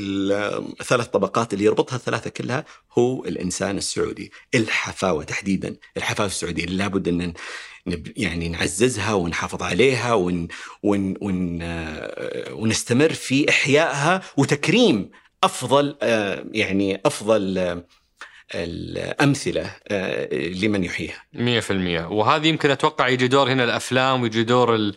الثلاث طبقات اللي يربطها الثلاثة كلها هو الإنسان السعودي. الحفاوة تحديدا. الحفاوة السعودية. لابد أن يعني نعززها ونحافظ عليها ون ون ون ونستمر في إحيائها وتكريم أفضل يعني أفضل الأمثلة لمن يحييها. 100% وهذه يمكن أتوقع يجي دور هنا الأفلام ويجي دور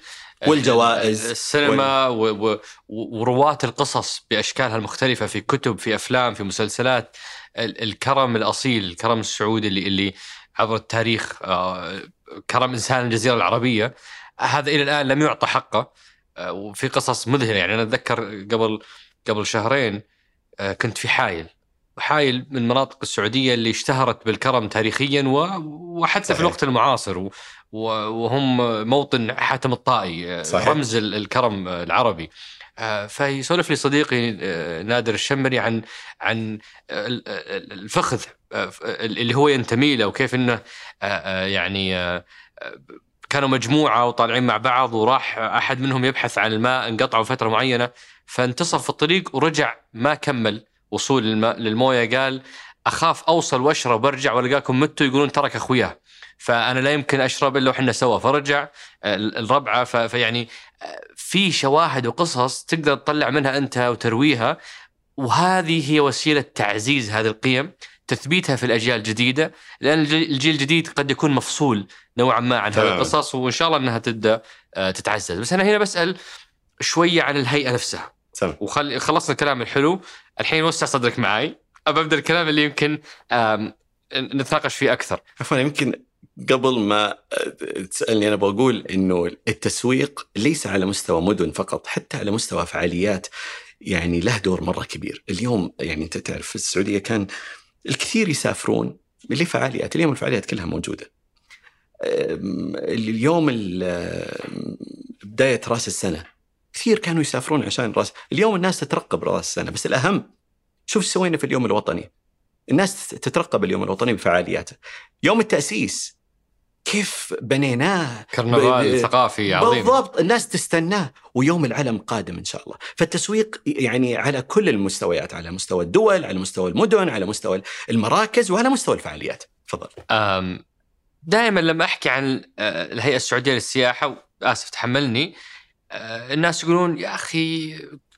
والجوائز السينما وال... ورواة القصص بأشكالها المختلفة في كتب في أفلام في مسلسلات. الكرم الأصيل الكرم السعودي اللي اللي عبر التاريخ آه، كرم إنسان الجزيرة العربية هذا إلى الآن لم يعطى حقه آه، وفي قصص مذهلة يعني أنا أتذكر قبل قبل شهرين آه، كنت في حايل وحايل من المناطق السعودية اللي اشتهرت بالكرم تاريخيا وحتى صحيح. في الوقت المعاصر وهم موطن حاتم الطائي صحيح. رمز الكرم العربي فيسولف لي صديقي نادر الشمري عن عن الفخذ اللي هو ينتمي له وكيف إنه آه، آه، يعني آه، كانوا مجموعة وطالعين مع بعض وراح أحد منهم يبحث عن الماء انقطعوا فترة معينة فانتصف في الطريق ورجع ما كمل وصول الماء للموية. قال أخاف أوصل وأشرب وأرجع والقاكم متوا يقولون ترك أخوياه. فأنا لا يمكن أشرب إلا وحنا سوا. فرجع الربعة فيعني في شواهد وقصص تقدر تطلع منها أنت وترويها. وهذه هي وسيلة تعزيز هذه القيم. تثبيتها في الأجيال الجديدة لأن الجيل الجديد قد يكون مفصول نوعا ما عن هذه القصص وإن شاء الله إنها تبدأ آه، تتعزز. بس أنا هنا بسأل شوية عن الهيئة نفسها. وخل خلصنا الكلام الحلو. الحين وسع صدرك معي أبى أبدأ الكلام اللي يمكن نتناقش فيه أكثر. عفوا يمكن قبل ما تسألني أنا بقول إنه التسويق ليس على مستوى مدن فقط حتى على مستوى فعاليات يعني له دور مرة كبير. اليوم يعني أنت تعرف في السعودية كان الكثير يسافرون لفعاليات اليوم الفعاليات كلها موجودة. اليوم ال- بداية رأس السنة كثير كانوا يسافرون عشان رأس اليوم الناس تترقب رأس السنة بس الأهم شوف سوينا في اليوم الوطني. الناس تترقب اليوم الوطني بفعالياته. يوم التأسيس كيف بنيناه؟ كرنفال ثقافي عظيم. بالضبط الناس تستناه ويوم العلم قادم إن شاء الله. فالتسويق يعني على كل المستويات على مستوى الدول على مستوى المدن على مستوى المراكز وعلى مستوى الفعاليات. تفضل. دائما لما أحكي عن آه، الهيئة السعودية للسياحة اسف تحملني آه، الناس يقولون يا أخي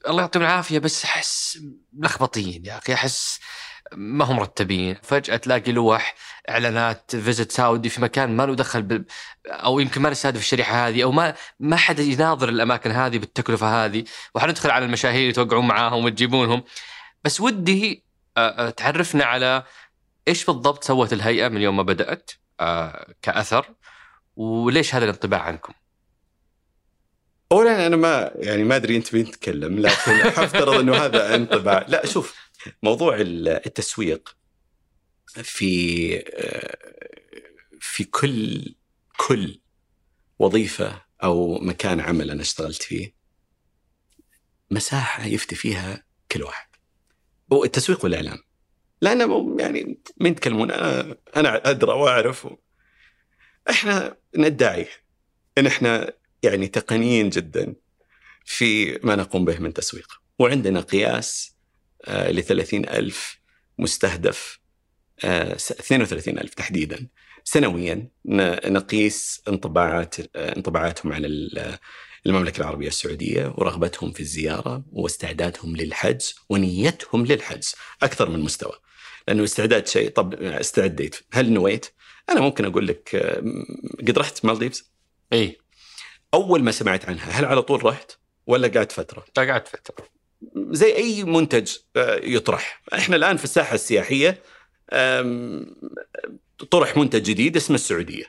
الله يعطيهم العافية بس أحس ملخبطين يا أخي أحس ما هم مرتبين. فجأة تلاقي لوح إعلانات فيزيت سعودي في مكان ما له دخل ب... أو يمكن ما نستهدف الشريحة هذه أو ما ما حدا يناظر الأماكن هذه بالتكلفة هذه. وحندخل على المشاهير يتوقعون معاهم وتجيبونهم. بس ودي تعرفنا على إيش بالضبط سوت الهيئة من يوم ما بدأت كأثر وليش هذا الانطباع عنكم؟ اولا أنا ما يعني ما أدري أنت مين تتكلم لكن حفترض إنه هذا انطباع. لا شوف موضوع التسويق في في كل كل وظيفة أو مكان عمل أنا اشتغلت فيه مساحة يفتي فيها كل واحد. هو التسويق والإعلام. لأن يعني مين يتكلمون أنا أنا أدرى وأعرف. إحنا ندعي إن إحنا يعني تقنيين جدا في ما نقوم به من تسويق. وعندنا قياس ل 30 ألف مستهدف آه، 32 ألف تحديدا. سنويا نقيس انطباعات آه، انطباعاتهم عن ال- المملكة العربية السعودية ورغبتهم في الزيارة واستعدادهم للحج ونيتهم للحج أكثر من مستوى. لأنه استعداد شيء طب استعديت هل نويت؟ أنا ممكن أقول لك آه، قد رحت مالديفز؟ اي أول ما سمعت عنها هل على طول رحت ولا قعدت فترة؟ قعدت فترة. زي أي منتج آه، يطرح. إحنا الآن في الساحة السياحية طرح منتج جديد اسمه السعودية.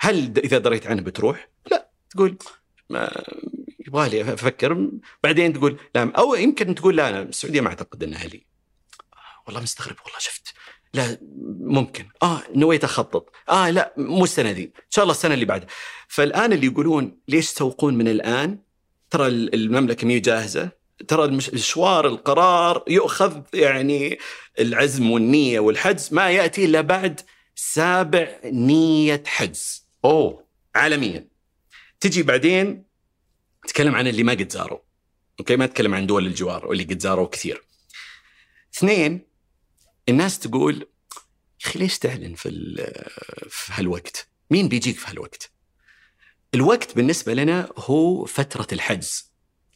هل إذا دريت عنه بتروح؟ لا. تقول ما يبغى لي أفكر. بعدين تقول لا. أو يمكن تقول لا أنا السعودية ما أعتقد إنها لي. والله مستغرب والله شفت. لا ممكن. آه نويت أخطط. آه لا مو السنة دي إن شاء الله السنة اللي بعدها فالآن اللي يقولون ليش تسوقون من الآن؟ ترى المملكة مي جاهزة. ترى مشوار القرار يؤخذ يعني العزم والنية والحجز ما يأتي إلا بعد سابع نية حجز. أوه. عالميا. تجي بعدين تتكلم عن اللي ما قد زاروا. أوكي؟ ما تتكلم عن دول الجوار واللي قد زاروا كثير. اثنين الناس تقول يا أخي ليش تعلن في في هالوقت؟ مين بيجيك في هالوقت؟ الوقت بالنسبة لنا هو فترة الحجز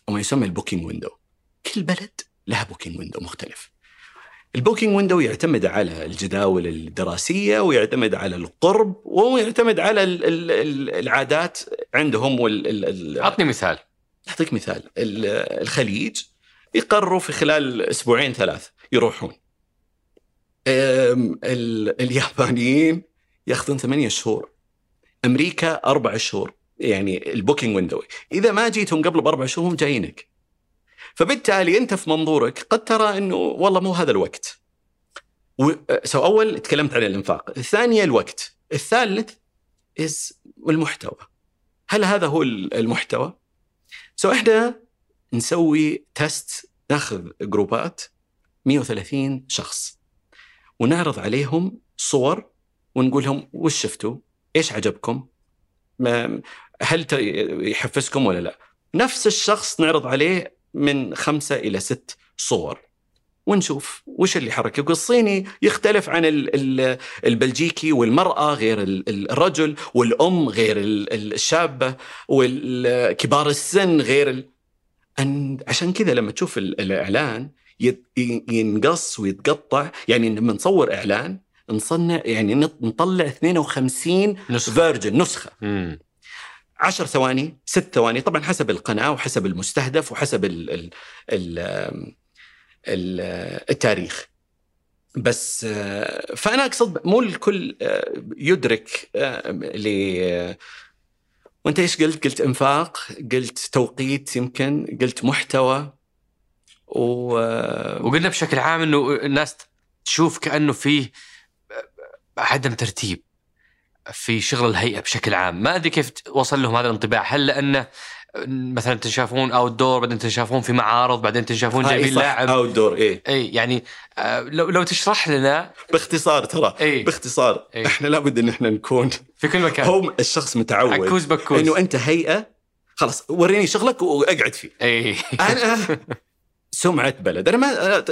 أو ما يسمى ال booking window كل بلد لها booking window مختلف. ال booking window يعتمد على الجداول الدراسية ويعتمد على القرب ويعتمد على ال- ال- ال- العادات عندهم وال ال- ال- عطني مثال. أعطيك مثال. ال- الخليج يقرروا في خلال أسبوعين ثلاث يروحون. اليابانيين ياخذون ثمانية شهور. أمريكا أربع شهور. يعني ال booking window إذا ما جيتهم قبل بأربع شهور هم جايينك. فبالتالي أنت في منظورك قد ترى إنه والله مو هذا الوقت. so أول تكلمت عن الإنفاق الثانية الوقت الثالث is المحتوى هل هذا هو المحتوى so إحنا نسوي test ناخذ جروبات 130 شخص ونعرض عليهم صور ونقول لهم وش شفتوا؟ إيش عجبكم؟ هل يحفزكم ولا لا؟ نفس الشخص نعرض عليه من خمسة إلى ست صور. ونشوف وش اللي حرك يقول الصيني يختلف عن ال- ال- البلجيكي والمرأة غير ال- ال- الرجل والأم غير ال- ال- الشابة وكبار السن غير ال... عشان كذا لما تشوف ال- الإعلان ينقص ويتقطع. يعني لما نصور إعلان نصنع يعني نط- نطلع 52 نسخة. فيرجن نسخة. مم. 10 ثواني ست ثواني طبعا حسب القناة وحسب المستهدف وحسب ال ال ال ال التاريخ بس آه، فأنا أقصد مو الكل آه، يدرك آه، ل وأنت إيش قلت؟ قلت إنفاق، قلت توقيت يمكن، قلت محتوى و وقلنا بشكل عام إنه الناس تشوف كأنه فيه عدم ترتيب في شغل الهيئة بشكل عام. ما أدري كيف وصل لهم هذا الانطباع. هل لأنه مثلا تنشافون outdoor بعدين تنشافون في معارض بعدين تنشافون جايبين لاعب. outdoor إيه. إي يعني آه، لو لو تشرح لنا. باختصار ترى إيه. باختصار. إيه. إحنا لابد إن إحنا نكون في كل مكان. هم الشخص متعود عكوز بكوز. إنه أنت هيئة خلاص وريني شغلك وأقعد فيه. إي. أنا سمعة بلد. أنا ما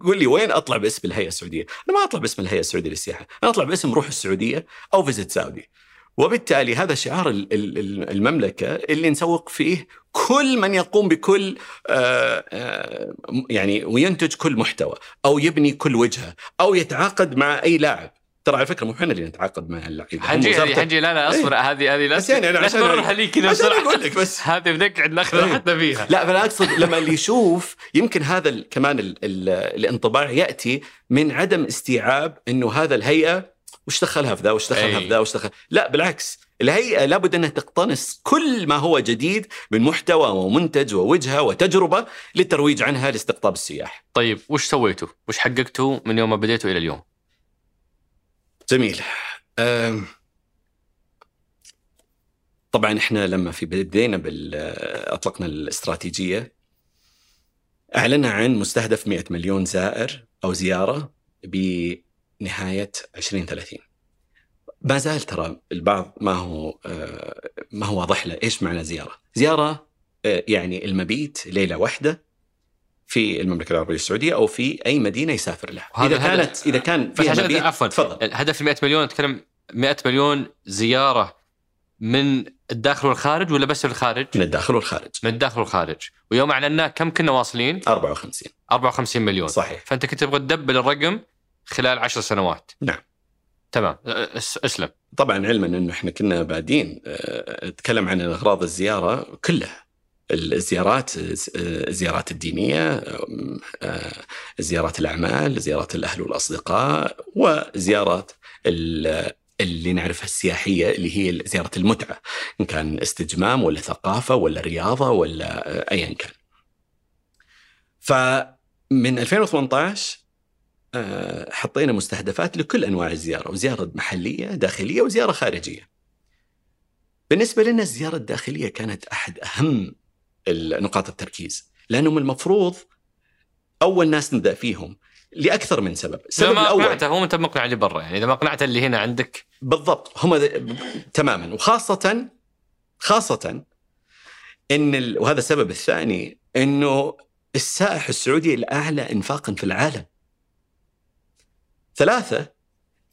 قول لي وين أطلع باسم الهيئة السعودية؟ أنا ما أطلع باسم الهيئة السعودية للسياحة. أنا أطلع باسم روح السعودية أو فيزيت سعودي وبالتالي هذا شعار ال- ال- ال- المملكة اللي نسوق فيه كل من يقوم بكل آه، آه، يعني وينتج كل محتوى أو يبني كل وجهة أو يتعاقد مع أي لاعب. ترى على فكرة مو إحنا اللي نتعاقد مع اللعيبة حنجي هذه حنجي لا لا أصبر هذه هذه لا بس يعني لا عشان- تمرها لي كذا عشان أقول لك بس هذه بنقعد ناخذ إيه. راحتنا فيها لا فانا أقصد لما اللي يشوف يمكن هذا ال- كمان ال ال الانطباع يأتي من عدم استيعاب إنه هذا الهيئة وش دخلها في ذا وش دخلها أي. في ذا وش دخل لا بالعكس الهيئة لابد أنها تقتنص كل ما هو جديد من محتوى ومنتج ووجهة وتجربة للترويج عنها لاستقطاب السياح. طيب وش سويتوا؟ وش حققتوا من يوم ما بديتوا إلى اليوم؟ جميل. طبعا إحنا لما في بدينا بال أطلقنا الاستراتيجية أعلنا عن مستهدف 100 مليون زائر أو زيارة بنهاية 2030. ما زال ترى البعض ما هو آه، ما هو واضح له إيش معنى زيارة؟ زيارة آه، يعني المبيت ليلة واحدة في المملكة العربية السعودية أو في أي مدينة يسافر لها. إذا الهدف. كانت إذا كان بس عشان مبيت عفوا تفضل ال 100 مليون نتكلم 100 مليون زيارة من الداخل والخارج ولا بس الخارج؟ من الداخل والخارج من الداخل والخارج ويوم اعلنا كم كنا واصلين؟ 54 54 مليون صحيح فأنت كنت تبغى تدبل الرقم خلال 10 سنوات نعم. تمام أسلم طبعا علما إنه إحنا كنا بادين نتكلم عن أغراض الزيارة كلها الزيارات الزيارات الدينية آه، زيارات الأعمال زيارات الأهل والأصدقاء وزيارات ال- اللي نعرفها السياحية اللي هي زيارة المتعة إن كان استجمام ولا ثقافة ولا رياضة ولا ايا كان. فمن 2018 آه، حطينا مستهدفات لكل أنواع الزيارة وزيارة محلية داخلية وزيارة خارجية. بالنسبة لنا الزيارة الداخلية كانت أحد أهم نقاط التركيز. لأنه من المفروض أول ناس نبدأ فيهم لأكثر من سبب، السبب ما الأول. اقنعته هو أنت مقنع اللي برا يعني إذا ما اقنعته اللي هنا عندك. بالضبط. هم تماما. وخاصة خاصة إن ال... وهذا السبب الثاني إنه السائح السعودي الأعلى انفاقا في العالم. ثلاثة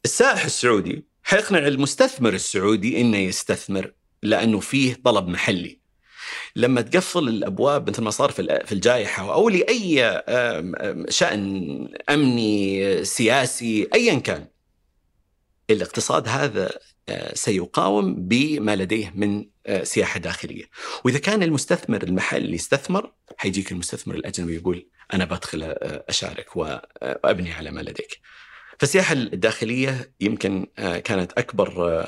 السائح السعودي حيقنع المستثمر السعودي إنه يستثمر لأنه فيه طلب محلي. لما تقفل الأبواب مثل ما صار في ال- في الجائحة أو لاي شأن أمني سياسي ايا كان الاقتصاد هذا آه، سيقاوم بما لديه من آه، سياحة داخلية، وإذا كان المستثمر المحلي استثمر حيجيك المستثمر الأجنبي يقول أنا بدخل آه، أشارك وابني على ما لديك. فالسياحة الداخلية يمكن كانت أكبر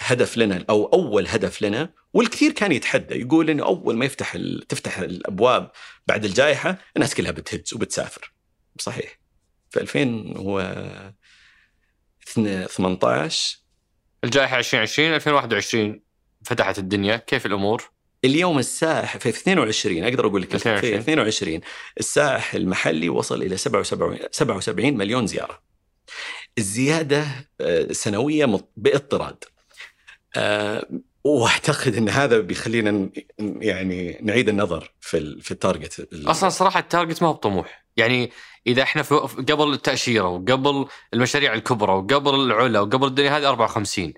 هدف لنا أو أول هدف لنا والكثير كان يتحدى يقول إنه أول ما يفتح ال- تفتح الأبواب بعد الجائحة الناس كلها بتهج وبتسافر. صحيح. في 2018 الجائحة 2020 2021 فتحت الدنيا كيف الأمور؟ اليوم السائح في 22 أقدر أقول لك في 22. 22 السائح المحلي وصل إلى 77 77 مليون زيارة. الزيادة آه، سنوية باضطراد. آه، وأعتقد إن هذا بيخلينا يعني نعيد النظر في في ال target ال- أصلا صراحة ال target ما هو بطموح يعني إذا إحنا في قبل التأشيرة وقبل المشاريع الكبرى وقبل العلا وقبل الدنيا هذه 54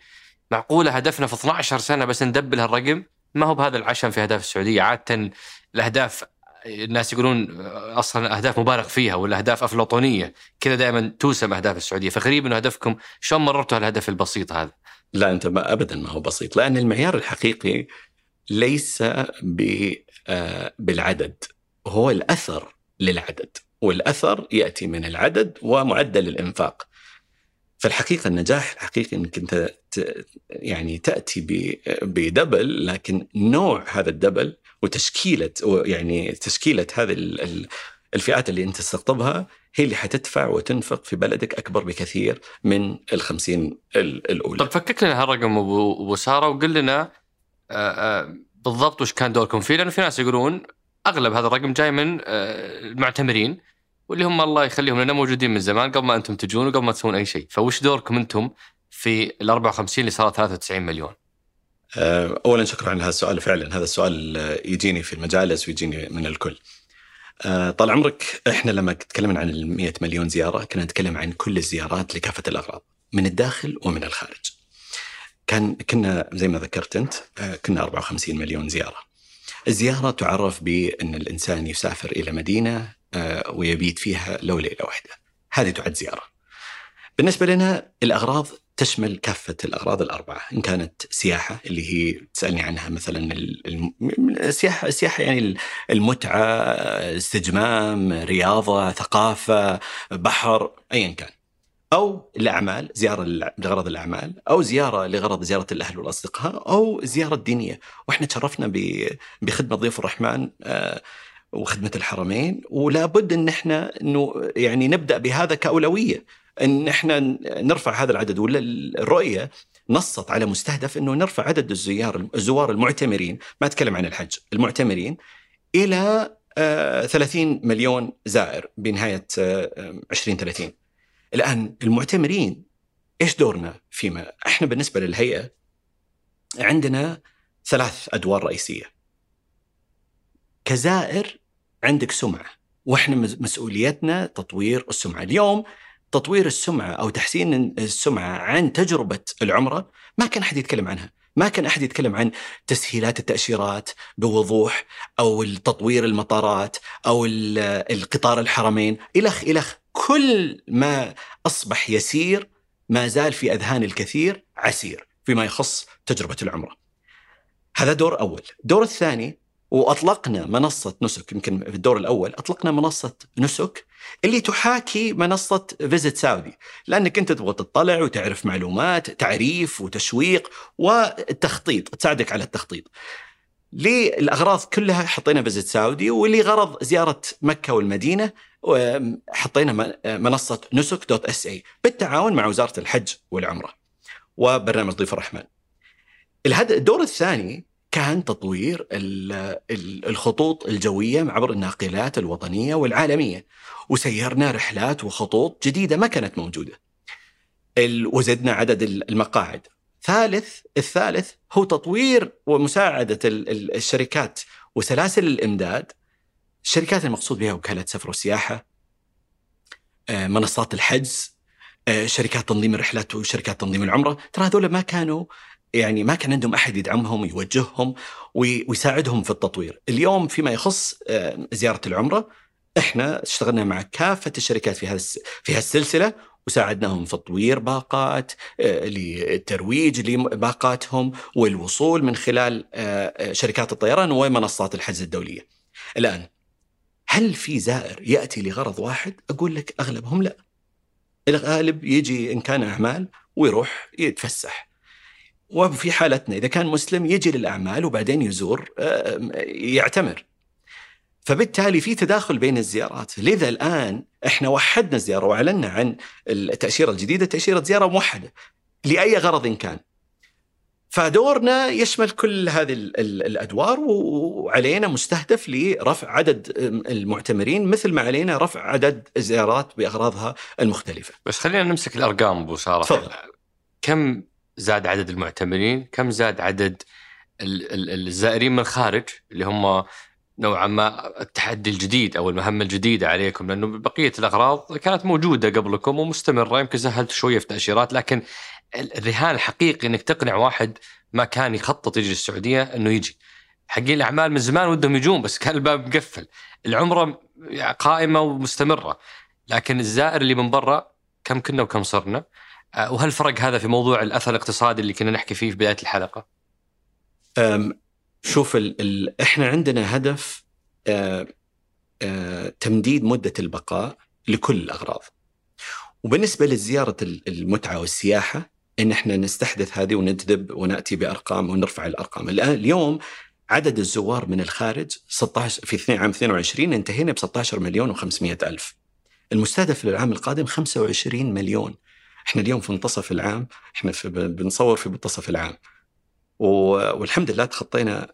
معقولة هدفنا في 12 سنة بس ندبل هالرقم؟ ما هو بهذا العشم في أهداف السعودية. عادة الأهداف الناس يقولون أصلا أهداف مبالغ فيها ولا أهداف أفلاطونية. كذا دائما توسم أهداف السعودية. فغريب إنه هدفكم شلون مررتوا الهدف البسيط هذا؟ لا أنت ما ابدا ما هو بسيط. لأن المعيار الحقيقي ليس آه، بالعدد هو الأثر للعدد. والأثر يأتي من العدد ومعدل الإنفاق. فالحقيقة النجاح الحقيقي انك انت يعني تأتي بدبل لكن نوع هذا الدبل وتشكيلة يعني تشكيلة هذه ال- ال- الفئات اللي أنت تستقطبها هي اللي حتدفع وتنفق في بلدك أكبر بكثير من ال 50 ال- الأولى. طب فكك لنا هالرقم أبو أبو سارة وقل لنا آه، آه، بالضبط وش كان دوركم فيه؟ لأنه في ناس يقولون أغلب هذا الرقم جاي من آه، المعتمرين واللي هم الله يخليهم لنا موجودين من زمان قبل ما أنتم تجون وقبل ما تسوون أي شيء، فوش دوركم أنتم في ال 54 اللي صارت 93 مليون؟ آه، اولا شكرا على هذا السؤال فعلا هذا السؤال آه، يجيني في المجالس ويجيني من الكل. آه، طال عمرك إحنا لما تكلمنا عن ال 100 مليون زيارة كنا نتكلم عن كل الزيارات لكافة الأغراض من الداخل ومن الخارج. كان كنا زي ما ذكرت أنت كنا 54 مليون زيارة. الزيارة تعرف بأن الإنسان يسافر إلى مدينة ويبيت فيها لو ليلة واحدة. هذه تعد زيارة. بالنسبة لنا الأغراض تشمل كافة الأغراض الأربعة إن كانت سياحة اللي هي تسألني عنها مثلا السياحة السياحة يعني المتعة استجمام رياضة ثقافة بحر أيا كان. أو الأعمال زيارة لغرض الأعمال أو زيارة لغرض زيارة الأهل والأصدقاء أو زيارة دينية. وإحنا تشرفنا بخدمة ضيوف الرحمن آه، وخدمة الحرمين. ولا بد أن إنه يعني نبدأ بهذا كأولوية. إن إحنا نرفع هذا العدد ولا الرؤية نصت على مستهدف إنه نرفع عدد الزيار الزوار المعتمرين ما أتكلم عن الحج المعتمرين إلى آه، 30 مليون زائر بنهاية آه، 2030 الآن المعتمرين إيش دورنا فيما؟ إحنا بالنسبة للهيئة عندنا ثلاث أدوار رئيسية. كزائر عندك سمعة وإحنا مس- مسؤوليتنا تطوير السمعة. اليوم تطوير السمعة أو تحسين السمعة عن تجربة العمرة ما كان أحد يتكلم عنها، ما كان أحد يتكلم عن تسهيلات التأشيرات بوضوح أو تطوير المطارات أو ال- القطار الحرمين. الخ الخ كل ما أصبح يسير ما زال في أذهان الكثير عسير فيما يخص تجربة العمرة. هذا دور أول، الدور الثاني وأطلقنا منصة نسك يمكن في الدور الأول أطلقنا منصة نسك اللي تحاكي منصة Visit Saudi. لأنك أنت تبغى تطلع وتعرف معلومات تعريف وتشويق والتخطيط تساعدك على التخطيط. للأغراض كلها حطينا Visit Saudi واللي غرض زيارة مكة والمدينة حطينا من- منصة نسك dot SA بالتعاون مع وزارة الحج والعمرة. وبرنامج ضيف الرحمن. الدور الثاني كان تطوير ال- ال- الخطوط الجوية عبر الناقلات الوطنية والعالمية وسيرنا رحلات وخطوط جديدة ما كانت موجودة. وزدنا عدد ال- المقاعد. ثالث الثالث هو تطوير ومساعدة ال- ال- الشركات وسلاسل الإمداد. الشركات المقصود بها وكالة سفر وسياحة آه، منصات الحجز آه، شركات تنظيم الرحلات وشركات تنظيم العمرة. ترى هذول ما كانوا يعني ما كان عندهم أحد يدعمهم ويوجههم وي- ويساعدهم في التطوير اليوم فيما يخص آه، زيارة العمرة إحنا اشتغلنا مع كافة الشركات في هذا في هالسلسلة وساعدناهم في تطوير باقات آه، للترويج لباقاتهم والوصول من خلال آه، شركات الطيران ومنصات الحجز الدولية. الآن هل في زائر يأتي لغرض واحد؟ أقول لك أغلبهم لا. الغالب يجي إن كان أعمال ويروح يتفسح. وفي حالتنا إذا كان مسلم يجي للأعمال وبعدين يزور آه، يعتمر. فبالتالي في تداخل بين الزيارات لذا الآن إحنا وحدنا الزيارة وأعلنا عن التأشيرة الجديدة تأشيرة زيارة موحدة لأي غرض كان فدورنا يشمل كل هذه ال- ال- الأدوار وعلينا مستهدف لرفع عدد المعتمرين مثل ما علينا رفع عدد الزيارات بأغراضها المختلفة بس خلينا نمسك الأرقام أبو سارة تفضل. كم زاد عدد المعتمرين؟ كم زاد عدد ال- ال- الزائرين من الخارج اللي هم نوعا ما التحدي الجديد أو المهمة الجديدة عليكم لأنه بقية الأغراض كانت موجودة قبلكم ومستمرة يمكن سهلت شوية في التاشيرات لكن ال- الرهان الحقيقي إنك تقنع واحد ما كان يخطط يجي السعودية إنه يجي. حقين الأعمال من زمان ودهم يجون بس كان الباب مقفل. العمرة قائمة ومستمرة. لكن الزائر اللي من برا كم كنا وكم صرنا؟ آه، وهل فرق هذا في موضوع الأثر الاقتصادي اللي كنا نحكي فيه في بداية الحلقة؟ شوف ال ال إحنا عندنا هدف آه، آه، تمديد مدة البقاء لكل الأغراض. وبالنسبة لزيارة ال- المتعة والسياحة إن إحنا نستحدث هذه ونجذب ونأتي بأرقام ونرفع الأرقام. الآن اليوم عدد الزوار من الخارج 16 في 2 عام 22 انتهينا ب 16 مليون و500 ألف. المستهدف للعام القادم 25 مليون. إحنا اليوم في منتصف العام إحنا في بنصور في منتصف العام. والحمد لله تخطينا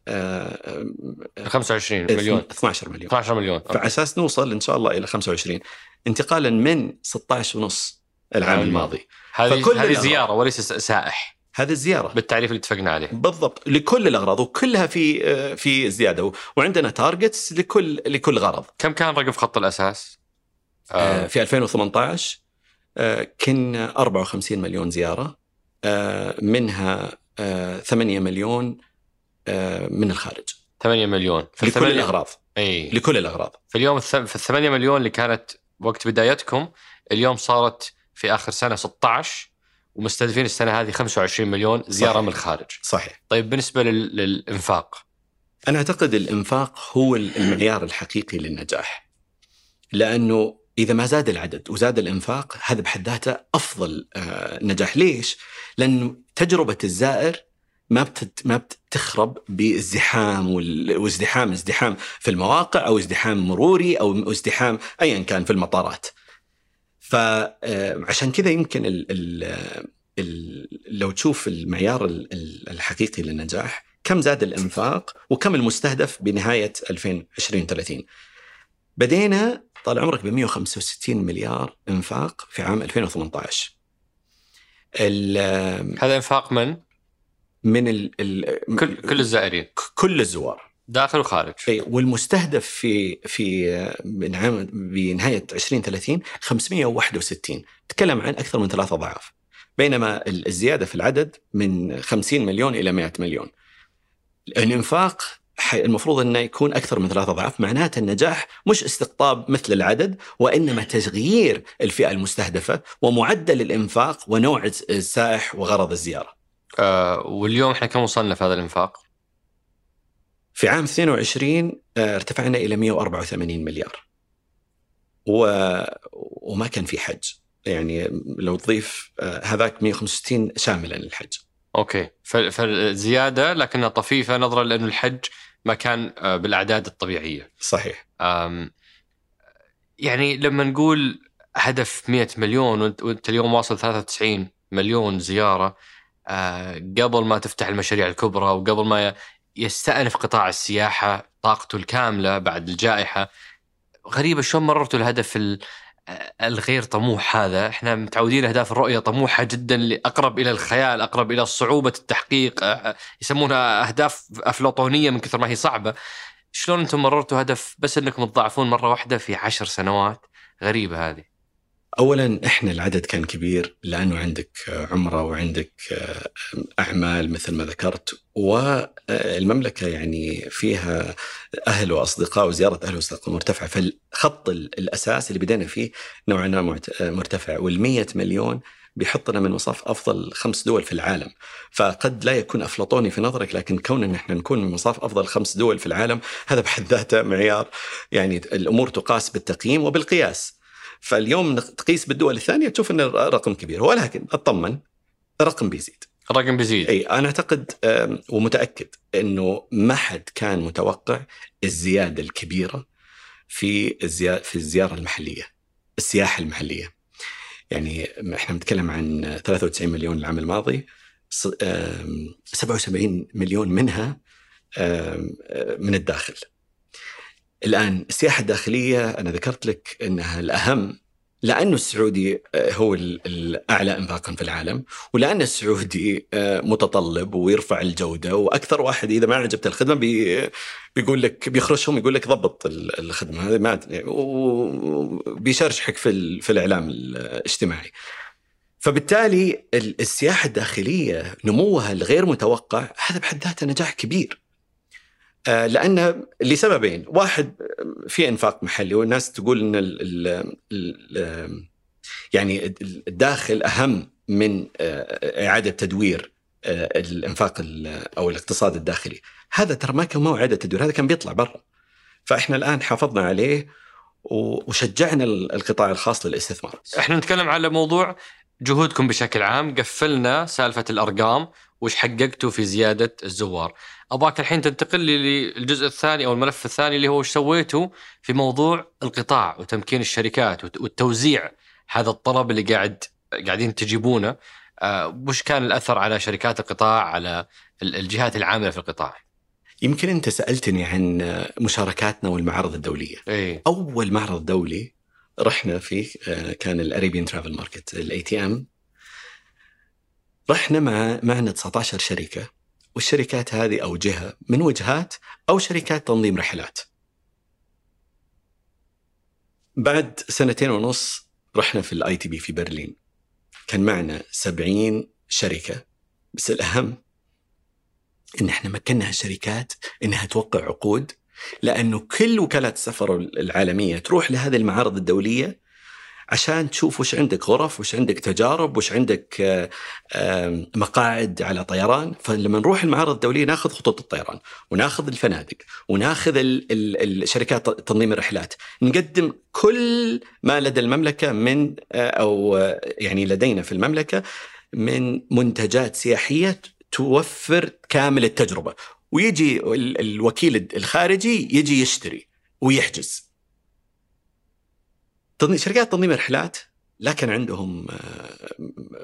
25 آه، مليون. 12 مليون. 12 مليون. فعلى أساس نوصل إن شاء الله إلى 25 انتقالا من 16 ونص العام الماضي. هذه هذه زيارة وليس سائح. هذه الزيارة. بالتعريف اللي اتفقنا عليه. بالضبط. لكل الأغراض وكلها في آه، في زيادة. وعندنا تارجتس لكل لكل غرض. كم كان رقم خط الأساس؟ آه في 2018 آه كنا 54 مليون زيارة آه منها 8 مليون آه، من الخارج. 8 مليون. في لكل الأغراض. إي. لكل الأغراض. في اليوم في ال 8 مليون اللي كانت وقت بدايتكم اليوم صارت في آخر سنة 16 ومستهدفين السنة هذه 25 مليون زيارة صحيح. من الخارج. صحيح. طيب بالنسبة للإنفاق. أنا أعتقد الإنفاق هو المعيار الحقيقي للنجاح لأنه إذا ما زاد العدد وزاد الإنفاق هذا بحد ذاته أفضل آه، نجاح. ليش؟ لأنه تجربة الزائر ما بتت ما بتخرب بازدحام وازدحام ازدحام في المواقع أو ازدحام مروري أو ازدحام ايا كان في المطارات. فعشان كذا يمكن ال ال ال لو تشوف المعيار الحقيقي للنجاح كم زاد الإنفاق وكم المستهدف بنهاية 2020 30 بدينا طال عمرك ب 165 مليار إنفاق في عام 2018 هذا إنفاق من؟ من ال ال كل كل الزائرين. كل الزوار. داخل وخارج. إي والمستهدف في في بنهاية 2030 561 تكلم عن أكثر من ثلاثة أضعاف. بينما الزيادة في العدد من 50 مليون إلى 100 مليون. الإنفاق المفروض أنه يكون أكثر من ثلاثة اضعاف معناته النجاح مش استقطاب مثل العدد وإنما تغيير الفئة المستهدفة ومعدل الإنفاق ونوع السائح وغرض الزيارة. آه واليوم إحنا كم وصلنا في هذا الإنفاق؟ في عام 22 آه ارتفعنا إلى 184 مليار. و... وما كان في حج يعني لو تضيف آه هذاك 165 شاملا للحج. أوكي فالزيادة لكنها طفيفة نظرا لأنه الحج ما كان آه، بالأعداد الطبيعية. صحيح. يعني لما نقول هدف 100 مليون وانت اليوم واصل 93 مليون زيارة آه، قبل ما تفتح المشاريع الكبرى وقبل ما يستأنف قطاع السياحة طاقته الكاملة بعد الجائحة غريبة شلون مررتوا الهدف الغير طموح هذا. إحنا متعودين أهداف الرؤية طموحة جدا اقرب إلى الخيال أقرب إلى صعوبة التحقيق. أه، يسمونها أهداف أفلاطونية من كثر ما هي صعبة. شلون أنتم مررتوا هدف بس إنكم تضاعفون مرة واحدة في عشر سنوات؟ غريبة هذه. اولا إحنا العدد كان كبير لأنه عندك عمرة وعندك أعمال مثل ما ذكرت والمملكه يعني فيها أهل وأصدقاء وزيارة أهل وأصدقاء مرتفعة. فالخط الأساس اللي بدينا فيه نوعا ما مرتفع وال100 مليون بيحطنا من مصاف أفضل خمس دول في العالم. فقد لا يكون افلاطوني في نظرك لكن كون ان إحنا نكون من مصاف أفضل خمس دول في العالم هذا بحد ذاته معيار. يعني الأمور تقاس بالتقييم وبالقياس. فاليوم تقيس بالدول الثانية تشوف إن الرقم كبير. ولكن أطمن الرقم بيزيد. الرقم بيزيد. أي أنا أعتقد ومتأكد إنه ما حد كان متوقع الزيادة الكبيرة في الزيارة في الزيارة المحلية السياحة المحلية. يعني إحنا بنتكلم عن 93 مليون العام الماضي 77 مليون منها من الداخل. الآن السياحه الداخليه أنا ذكرت لك إنها الأهم لأنه السعودي آه، هو الأعلى انفاقا في العالم ولأن السعودي آه، متطلب ويرفع الجودة وأكثر واحد إذا ما عجبت الخدمة بي بيقول لك بيخرجهم يقول لك ضبط الخدمة هذه ما وبيشرشحك في في الإعلام الاجتماعي. فبالتالي السياحة الداخلية نموها الغير متوقع هذا بحد ذاته نجاح كبير. آه، لأن لسببين، واحد في إنفاق محلي والناس تقول إن ال ال ال يعني الداخل أهم من آه، إعادة تدوير آه، الإنفاق أو الاقتصاد الداخلي، هذا ترى ما كان إعادة تدوير، هذا كان بيطلع برا. فإحنا الآن حافظنا عليه وشجعنا القطاع الخاص للاستثمار. إحنا نتكلم على موضوع جهودكم بشكل عام قفلنا سالفة الأرقام وش حققتوا في زيادة الزوار. أبغاك الحين تنتقل لي للجزء الثاني أو الملف الثاني اللي هو وش سويتوا في موضوع القطاع وتمكين الشركات والتوزيع هذا الطلب اللي قاعد قاعدين تجيبونه آه، وش كان الأثر على شركات القطاع على الجهات العاملة في القطاع؟ يمكن أنت سألتني عن مشاركاتنا والمعارض الدولية. إيه أول معرض دولي رحنا فيه آه، كان ال Arabian Travel Market ال ATM رحنا مع معنا 19 شركة والشركات هذه أو جهة من وجهات أو شركات تنظيم رحلات. بعد سنتين ونص رحنا في ال ITB في برلين. كان معنا 70 شركة بس الأهم إن إحنا مكنا هالشركات إنها توقع عقود لأنه كل وكالات السفر العالمية تروح لهذه المعارض الدولية عشان تشوف وش عندك غرف وش عندك تجارب وش عندك آه، مقاعد على طيران. فلما نروح المعارض الدولية ناخذ خطوط الطيران وناخذ الفنادق وناخذ الشركات تنظيم الرحلات. نقدم كل ما لدى المملكة من آه، أو آه، يعني لدينا في المملكة من منتجات سياحية توفر كامل التجربة. ويجي الوكيل الخارجي يجي يشتري ويحجز. شركات تنظيم الرحلات لا كان عندهم آه،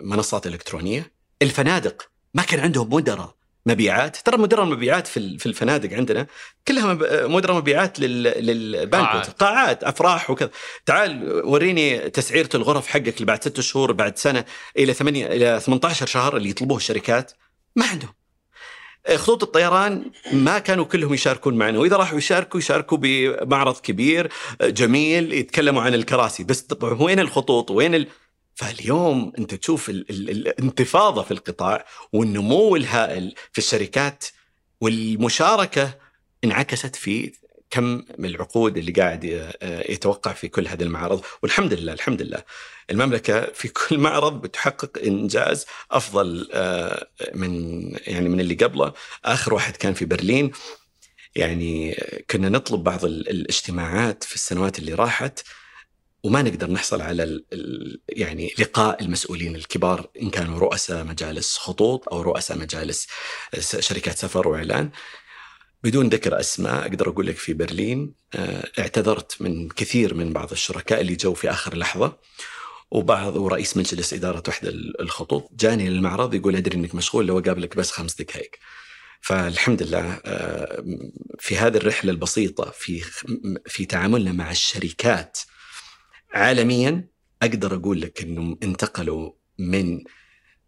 منصات إلكترونية. الفنادق ما كان عندهم مدراء مبيعات. ترى مدراء المبيعات في في الفنادق عندنا كلها مدراء مبيعات للبانكوت قاعات أفراح وكذا. تعال وريني تسعيرة الغرف حقك اللي بعد ست شهور بعد سنة إلى ثمانية إلى 18 شهر اللي يطلبوه الشركات. ما عندهم. خطوط الطيران ما كانوا كلهم يشاركون معنا. وإذا راحوا يشاركوا يشاركوا بمعرض كبير جميل يتكلموا عن الكراسي. بس طبعا وين الخطوط؟ وين ال... فاليوم أنت تشوف ال... ال... الانتفاضة في القطاع والنمو الهائل في الشركات والمشاركة انعكست في كم من العقود اللي قاعد يتوقع في كل هذه المعارض؟ والحمد لله الحمد لله. المملكة في كل معرض بتحقق إنجاز أفضل آه، من يعني من اللي قبله. آخر واحد كان في برلين. يعني كنا نطلب بعض الاجتماعات في السنوات اللي راحت وما نقدر نحصل على ال يعني لقاء المسؤولين الكبار إن كانوا رؤساء مجالس خطوط أو رؤساء مجالس شركات سفر وإعلان. بدون ذكر أسماء أقدر أقول لك في برلين آه، اعتذرت من كثير من بعض الشركاء اللي جو في آخر لحظة وبعض ورئيس مجلس إدارة واحدة الخطوط جاني للمعرض يقول أدري إنك مشغول لو أقابلك بس خمس دقائق. فالحمد لله آه، في هذه الرحلة البسيطة في في تعاملنا مع الشركات عالميا أقدر أقول لك إنهم انتقلوا من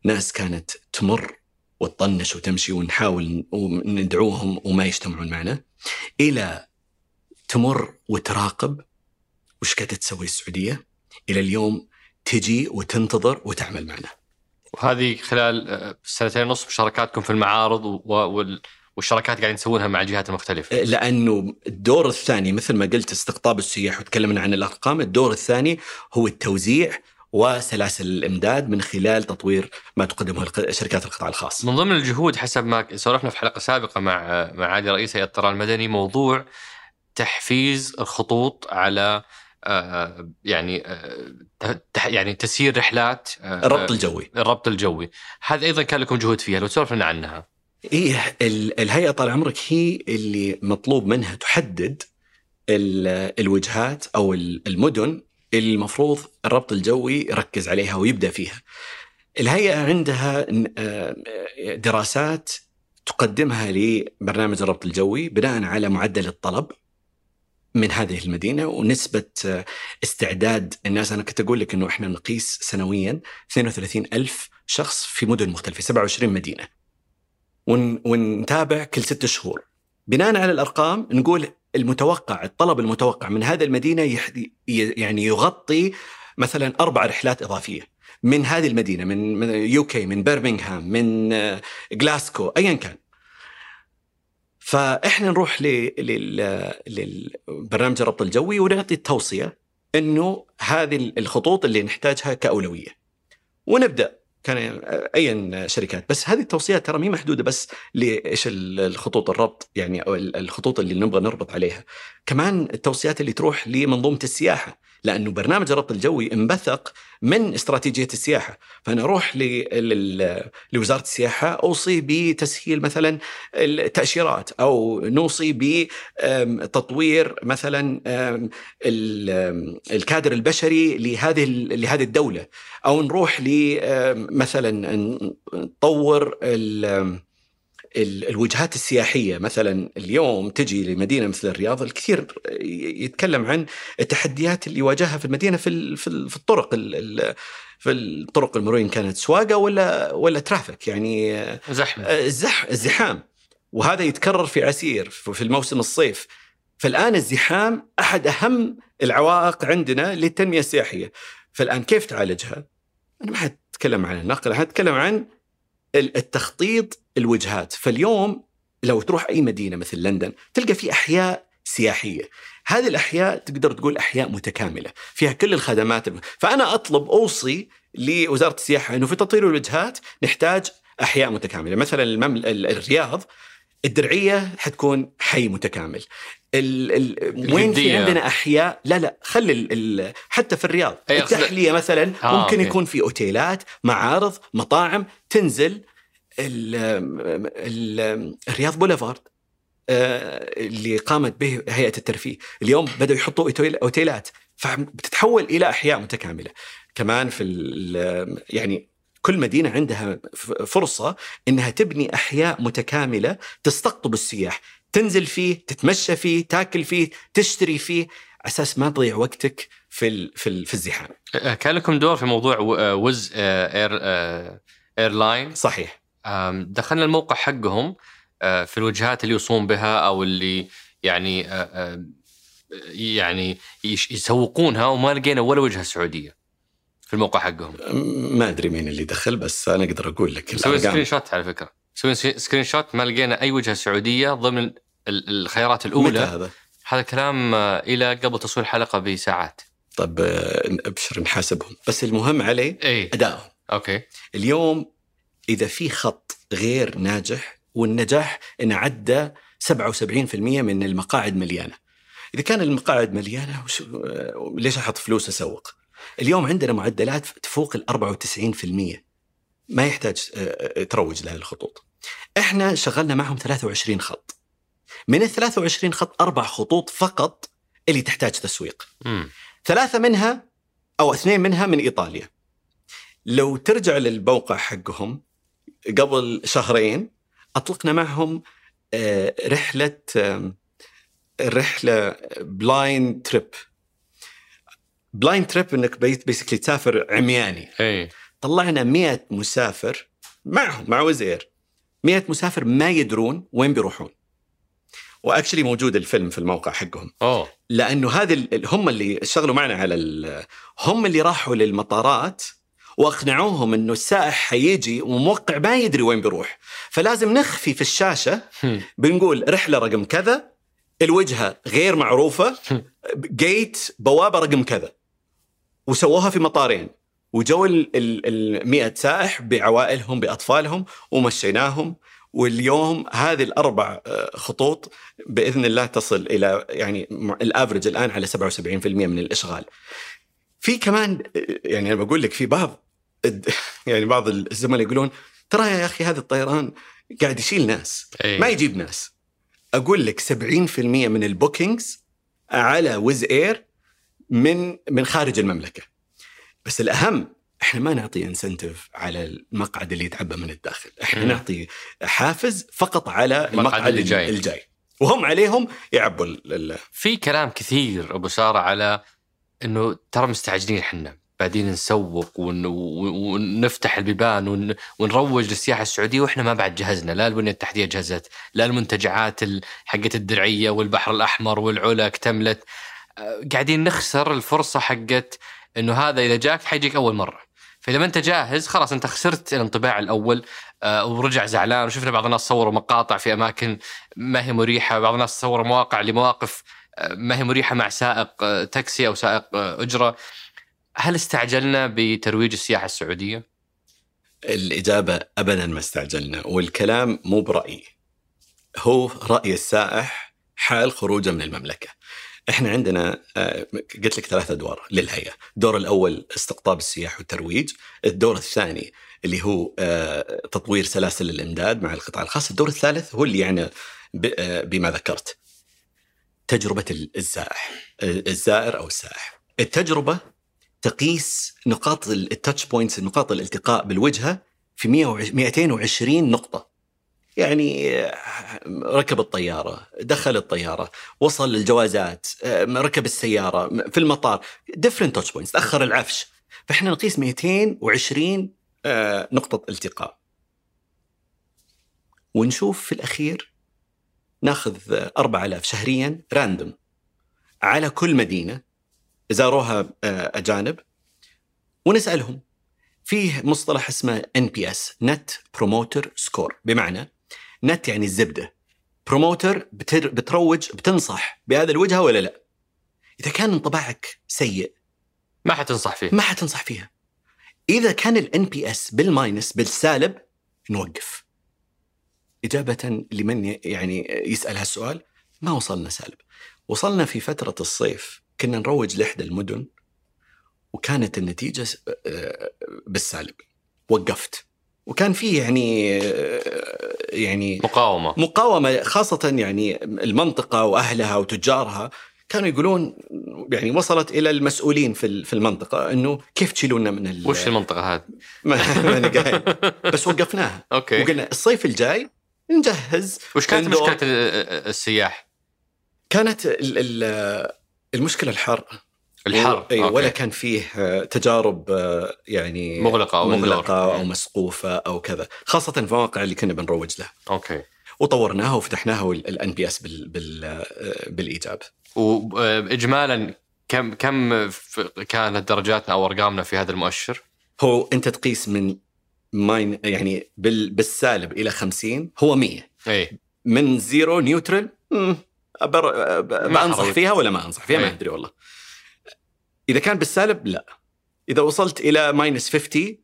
ناس كانت تمر وتطنش وتمشي ونحاول وندعوهم وما يجتمعون معنا إلى تمر وتراقب وش قاعدة تسوي السعودية إلى اليوم تجي وتنتظر وتعمل معنا. وهذه خلال سنتين ونص مشاركاتكم في المعارض والشراكات قاعدين تسوونها مع الجهات المختلفة آه، لأنه الدور الثاني مثل ما قلت استقطاب السياح وتكلمنا عن الأرقام الدور الثاني هو التوزيع وسلاسل الإمداد من خلال تطوير ما تقدمه شركات القطاع الخاص. من ضمن الجهود حسب ما سولفنا في حلقة سابقة مع مع عادي رئيس هيئة الطيران المدني موضوع تحفيز الخطوط على آه، يعني آه، يعني تسيير رحلات آه، الربط الجوي. الربط الجوي. هذا أيضا كان لكم جهود فيها لو تسولف لنا عنها. إيه الهيئة طال عمرك هي اللي مطلوب منها تحدد الوجهات أو المدن المفروض الربط الجوي يركز عليها ويبدأ فيها. الهيئة عندها دراسات تقدمها لبرنامج الربط الجوي بناء على معدل الطلب من هذه المدينة ونسبة استعداد الناس. أنا كنت أقول لك أنه إحنا نقيس سنويا 32 ألف شخص في مدن مختلفة 27 مدينة. ونتابع كل ست شهور. بناء على الأرقام نقول المتوقع الطلب المتوقع من هذه المدينة يعني يغطي مثلا أربع رحلات إضافية. من هذه المدينة من يوكي من برمنغهام من جلاسكو أيا كان. فإحنا نروح للبرنامج الربط الجوي ونعطي التوصية إنه هذه الخطوط اللي نحتاجها كأولوية. ونبدأ. كان اي شركات. بس هذه التوصيات ترى مي محدودة بس لإيش الخطوط الربط يعني أو الخطوط اللي نبغى نربط عليها. كمان التوصيات اللي تروح لمنظومة السياحة. لأنه برنامج الربط الجوي انبثق من استراتيجية السياحة، فأنا أروح لوزارة السياحة أوصي بتسهيل مثلا التأشيرات أو نوصي بتطوير مثلا الكادر البشري لهذه لهذه الدولة. أو نروح ل آم، مثلا نطور الوجهات السياحية مثلا اليوم تجي لمدينة مثل الرياض الكثير يتكلم عن التحديات اللي يواجهها في المدينة في في ال- في الطرق ال- ال- في الطرق المروريه إن كانت سواقة ولا ولا ترافيك يعني زحمة. الزح الزحام. وهذا يتكرر في عسير في الموسم الصيف. فالآن الزحام أحد أهم العوائق عندنا للتنمية السياحية. فالآن كيف تعالجها؟ أنا ما حتكلم عن النقل حتكلم عن ال- التخطيط الوجهات فاليوم لو تروح أي مدينة مثل لندن تلقى في أحياء سياحية هذه الأحياء تقدر تقول أحياء متكاملة فيها كل الخدمات فأنا أطلب أوصي لوزارة السياحة إنه في تطوير الوجهات نحتاج أحياء متكاملة مثلا الممل... ال- الرياض الدرعية حتكون حي متكامل ال... ال... وين في. عندنا أحياء لا لا خلي ال... ال... حتى في الرياض التحليه مثلا آه، ممكن أوكي. يكون في أوتيلات معارض مطاعم تنزل. الرياض بوليفارد آه، اللي قامت به هيئة الترفيه. اليوم بدأوا يحطوا أوتيلات فبتتحول إلى أحياء متكاملة. كمان في ال- يعني كل مدينة عندها فرصة إنها تبني أحياء متكاملة تستقطب السياح. تنزل فيه تتمشى فيه تاكل فيه تشتري فيه. على أساس ما تضيع وقتك في ال في, ال في الزحام. كان لكم دور في موضوع آه، وز آه، إير ايرلاين صحيح. دخلنا الموقع حقهم آه، في الوجهات اللي يوصون بها أو اللي يعني آه، آه، يعني يسوقونها وما لقينا ولا وجهة سعودية في الموقع حقهم. ما أدري مين اللي دخل بس أنا أقدر أقول لك الأرقام. screenshot على فكرة. مسوي screenshot ما لقينا أي وجهة سعودية ضمن ال- الخيارات متى الاولى هذا؟ هذا الكلام آه، إلى قبل تصوير الحلقة بساعات. طب أبشر نحاسبهم. بس المهم عليه اي ادائهم أوكي. اليوم إذا في خط غير ناجح والنجاح انه عدى 77% من المقاعد مليانة. إذا كان المقاعد مليانة وش آه، ليش أحط فلوس أسوق؟ اليوم عندنا معدلات تفوق ال 94% ما يحتاج آه، آه، تروج لهذه الخطوط. إحنا شغلنا معهم 23 خط. من ال 23 خط أربع خطوط فقط اللي تحتاج تسويق. امم ثلاثة منها أو اثنين منها من إيطاليا لو ترجع للموقع حقهم قبل شهرين أطلقنا معهم آه، رحلة آم، رحلة blind trip blind trip إنك basically تسافر عمياني. إي. طلعنا 100 مسافر معهم مع وزير. 100 مسافر ما يدرون وين بيروحون. و actually موجود الفيلم في الموقع حقهم. أوه. لأنه هذه هم اللي اشتغلوا معنا على هم اللي راحوا للمطارات واقنعوهم انه السائح حيجي وموقع ما يدري وين بيروح. فلازم نخفي في الشاشة بنقول رحلة رقم كذا الوجهة غير معروفة جيت بوابة رقم كذا. وسووها في مطارين. وجو ال ال 100 سائح بعوائلهم بأطفالهم ومشيناهم. واليوم هذه الأربع آه، خطوط بإذن الله تصل إلى يعني الافرج الآن على 77% من الإشغال. في كمان آه، يعني أنا بقول لك في بعض يعني بعض الزملاء يقولون ترى يا أخي هذا الطيران قاعد يشيل ناس أي. ما يجيب ناس. أقول لك 70% من ال bookings على Wizz Air من من خارج المملكة. بس الأهم إحنا ما نعطي incentive على المقعد اللي يتعبى من الداخل، إحنا مم. نعطي حافز فقط على المقعد اللي جاي. جاي, الجاي. وهم عليهم يعبوا ال- في كلام كثير أبو سارة على إنه ترى مستعجلين إحنا بعدين نسوق ون... ون- ونفتح البيبان ون... ونروج للسياحة السعودية وإحنا ما بعد جهزنا لا البنية التحتية جهزت لا المنتجعات ال- حقت الدرعية والبحر الأحمر والعلا اكتملت آه، قاعدين نخسر الفرصة حقت إنه هذا إذا جاك حيجيك أول مرة. فإذا ما أنت جاهز خلاص أنت خسرت الانطباع الأول آه، ورجع زعلان. وشفنا بعض الناس صوروا مقاطع في أماكن ما هي مريحة بعض الناس صوروا مواقع لمواقف آه، ما هي مريحة مع سائق تاكسي أو سائق أجرة. هل استعجلنا بترويج السياحة السعودية؟ الإجابة ابدا ما استعجلنا والكلام مو برأيي. هو رأي السائح حال خروجه من المملكة. إحنا عندنا آه، قلت لك ثلاث أدوار للهيئة، الدور الأول استقطاب السياح والترويج، الدور الثاني اللي هو آه، تطوير سلاسل الإمداد مع القطاع الخاص، الدور الثالث هو اللي يعني آه، بما ذكرت. تجربة الزائح الزائر أو السائح. التجربة تقيس نقاط التاتش بوينتس نقاط الالتقاء بالوجهة في 100 220 نقطة. يعني آه، ركب الطيارة، دخل الطيارة، وصل للجوازات، آه، ركب السيارة، في المطار، different touch points، تأخر العفش. فإحنا نقيس 220 آه، نقطة التقاء. ونشوف في الأخير ناخذ آه، 4000 شهريا random على كل مدينة زاروها آه، أجانب ونسألهم. فيه مصطلح اسمه NPS net promoter score بمعنى نت يعني الزبدة. promoter بتر بتروج بتنصح. بهذا الوجهة ولا لا؟ إذا كان انطباعك سيء ما حتنصح فيه. ما حتنصح فيها. إذا كان ال NPS بال minus بالسالب نوقف. إجابة لمن يعني يسأل هالسؤال ما وصلنا سالب. وصلنا في فترة الصيف. كنا نروج لإحدى المدن وكانت النتيجة س- آه، بالسالب وقفت وكان فيه يعني آه، يعني مقاومة مقاومة خاصة يعني المنطقة وأهلها وتجارها كانوا يقولون يعني وصلت إلى المسؤولين في في المنطقة إنه كيف تشيلونا من ال- وش المنطقة هذه؟ ما ماني قايل بس وقفناها okay وقلنا الصيف الجاي نجهز وش كانت. مشكلة ال- السياح؟ كانت ال- ال- المشكلة الحر. الحر. أي okay. ولا كان فيه آه، تجارب آه، يعني مغلقة أو مغلقة. أو مسقوفة أو كذا. خاصة في المواقع اللي كنا بنروج لها. okay. وطورناها وفتحناها ال NPS بال بال آه، بالإيجاب. واجمالا كم كم ف- كانت درجاتنا أو أرقامنا في هذا المؤشر؟ هو أنت تقيس من ماين يعني بال بالسالب إلى 50 هو 100 اي من zero neutral أبر... بانصح. فيها ولا ما أنصح فيها؟ ما إيه. أدري والله. إذا كان بالسالب لا. إذا وصلت إلى minus 50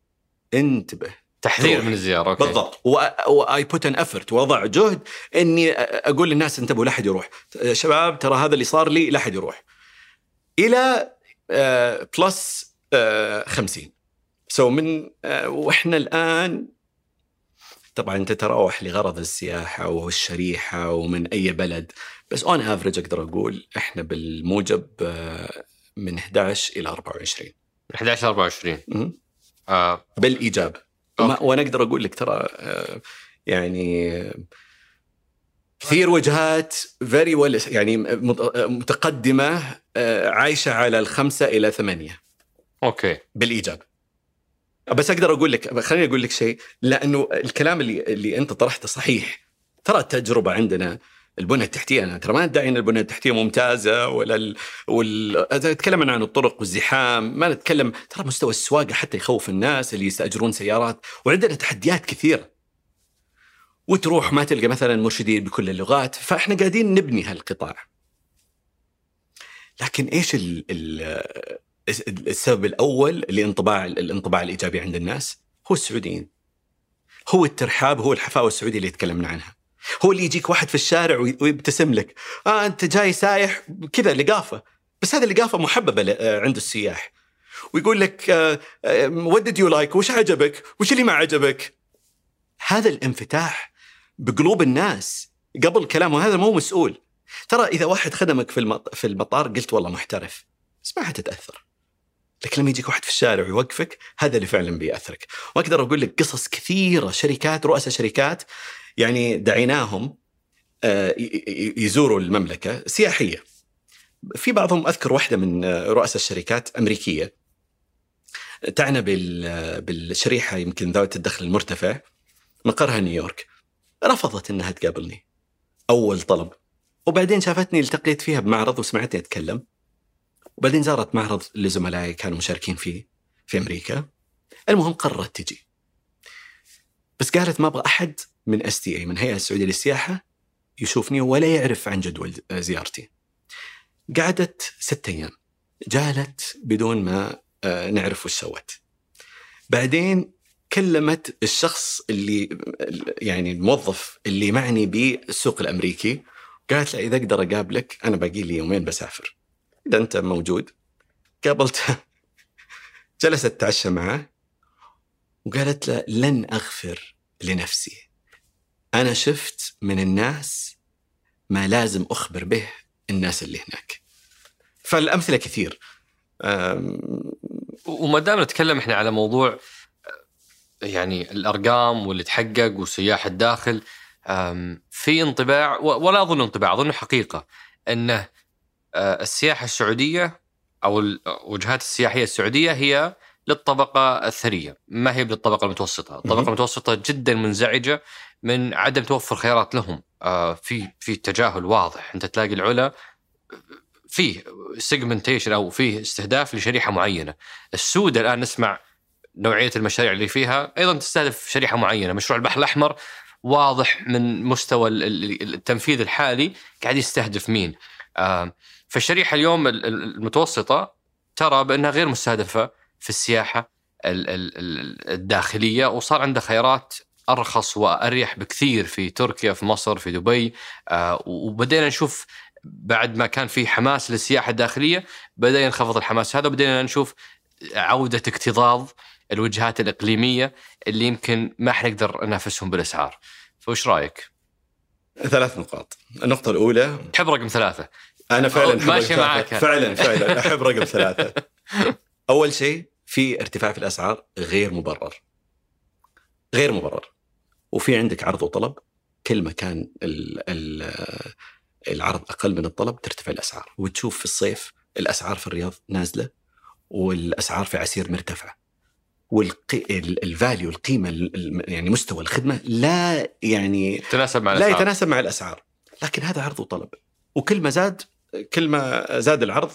انتبه. تحذير. من الزيارة okay. بالضبط. why put an effort واضع جهد إني أقول للناس انتبهوا لا احد يروح. شباب ترى هذا اللي صار لي لا احد يروح. إلى plus آه، 50 so من آه، وإحنا الآن طبعا تتراوح لغرض السياحة والشريحه ومن أي بلد بس on average أقدر أقول إحنا بالموجب آه، من 11 إلى 24 11 24 مم. آه. بالإيجاب. وما okay. وأنا أقدر أقول لك ترى آه، يعني كثير وجهات very well يعني آه، متقدمة آه، عايشة على الخمسة إلى ثمانية. okay. بالإيجاب. بس أقدر أقول لك خليني أقول لك شيء. لأنه الكلام اللي اللي أنت طرحته صحيح. ترى التجربة عندنا البنيه التحتية أنا ترى ما ادعي إن البنيه التحتية ممتازة ولا ال... وال... أتكلم عن الطرق والزحام ما نتكلم. ترى مستوى السواقة حتى يخوف الناس اللي يستأجرون سيارات وعندنا تحديات كثيرة. وتروح ما تلقى مثلا مرشدين بكل اللغات فإحنا قاعدين نبني هالقطاع. لكن إيش ال... ال... السبب الأول لانطباع الانطباع الإيجابي عند الناس هو السعوديين. هو الترحاب هو الحفاوة السعودية اللي تكلمنا عنها. هو اللي يجيك واحد في الشارع وي- ويبتسم لك آه أنت جاي سايح؟ كذا لقافة. بس هذه اللقافة محببة آه، عند السياح. ويقول لك what did you like وش عجبك؟ وش اللي ما عجبك؟ هذا الانفتاح بقلوب الناس قبل كلامه هذا مو مسؤول. ترى إذا واحد خدمك في المطار قلت والله محترف بس ما حتتاثر لكن لما يجيك واحد في الشارع ويوقفك هذا اللي فعلا بيأثرك. وأقدر أقول لك قصص كثيرة شركات رؤساء شركات يعني دعيناهم آه، يزوروا المملكة سياحية. في بعضهم أذكر واحدة من آه، رؤساء الشركات أمريكية. تعنى بال- بالشريحة يمكن ذوات الدخل المرتفع مقرها نيويورك. رفضت إنها تقابلني. أول طلب. وبعدين شافتني التقيت فيها بمعرض وسمعتني أتكلم. وبعدين زارت معرض لزملائي كانوا مشاركين فيه في أمريكا. المهم قررت تجي. بس قالت ما أبغى أحد من STA من هيئة السعودية للسياحة يشوفني ولا يعرف عن جدول زيارتي. قعدت ستة أيام. جالت بدون ما آه، نعرف وش سوت. بعدين كلمت الشخص اللي يعني الموظف اللي معني بالسوق الأمريكي. قالت له إذا أقدر أقابلك أنا باقي لي يومين بسافر. إذا أنت موجود قابلته جلست تتعشى معه وقالت له لن أغفر لنفسي. أنا شفت من الناس ما لازم أخبر به الناس اللي هناك. فالأمثلة كثير. وما دام نتكلم إحنا على موضوع يعني الأرقام واللي تحقق وسياح الداخل في انطباع ولا أظن انطباع أظن حقيقة إنه السياحة السعودية أو الوجهات السياحية السعودية هي للطبقة الثرية ما هي للطبقه المتوسطة، الطبقة. المتوسطة جدا منزعجة من عدم توفر خيارات لهم. آه، في في تجاهل واضح. أنت تلاقي العلا فيه سيجمنتيشن أو فيه استهداف لشريحة معينة. السود الآن نسمع نوعية المشاريع اللي فيها. أيضا تستهدف شريحة معينة. مشروع البحر الأحمر واضح من مستوى ال- ال- التنفيذ الحالي. قاعد يستهدف مين؟ آه، فالشريحه اليوم ال- ال- المتوسطة ترى بأنها غير مستهدفة في السياحة ال- ال- ال- الداخلية وصار عندها خيارات أرخص وأريح بكثير في تركيا في مصر في دبي آه، وبدينا نشوف بعد ما كان في حماس للسياحة الداخلية بدأ ينخفض الحماس هذا وبدينا نشوف عودة اكتظاظ الوجهات الإقليمية اللي يمكن ما حنقدر ننافسهم بالأسعار. فوش رأيك؟ ثلاث نقاط النقطة الأولى تحب رقم ثلاثة أنا فعلا أحب ماشي رقم معك. فعلا فعلا أحب رقم ثلاثة. أول شيء في ارتفاع في الأسعار غير مبرر. غير مبرر. وفي عندك عرض وطلب. كل ما كان ال ال العرض أقل من الطلب ترتفع الأسعار. وتشوف في الصيف الأسعار في الرياض نازلة والأسعار في عسير مرتفعة. والفاليو القيمة ال- ال- يعني مستوى الخدمة لا يعني تناسب مع لا الأسعار. يتناسب مع الأسعار. لكن هذا عرض وطلب. وكل ما زاد كل ما زاد العرض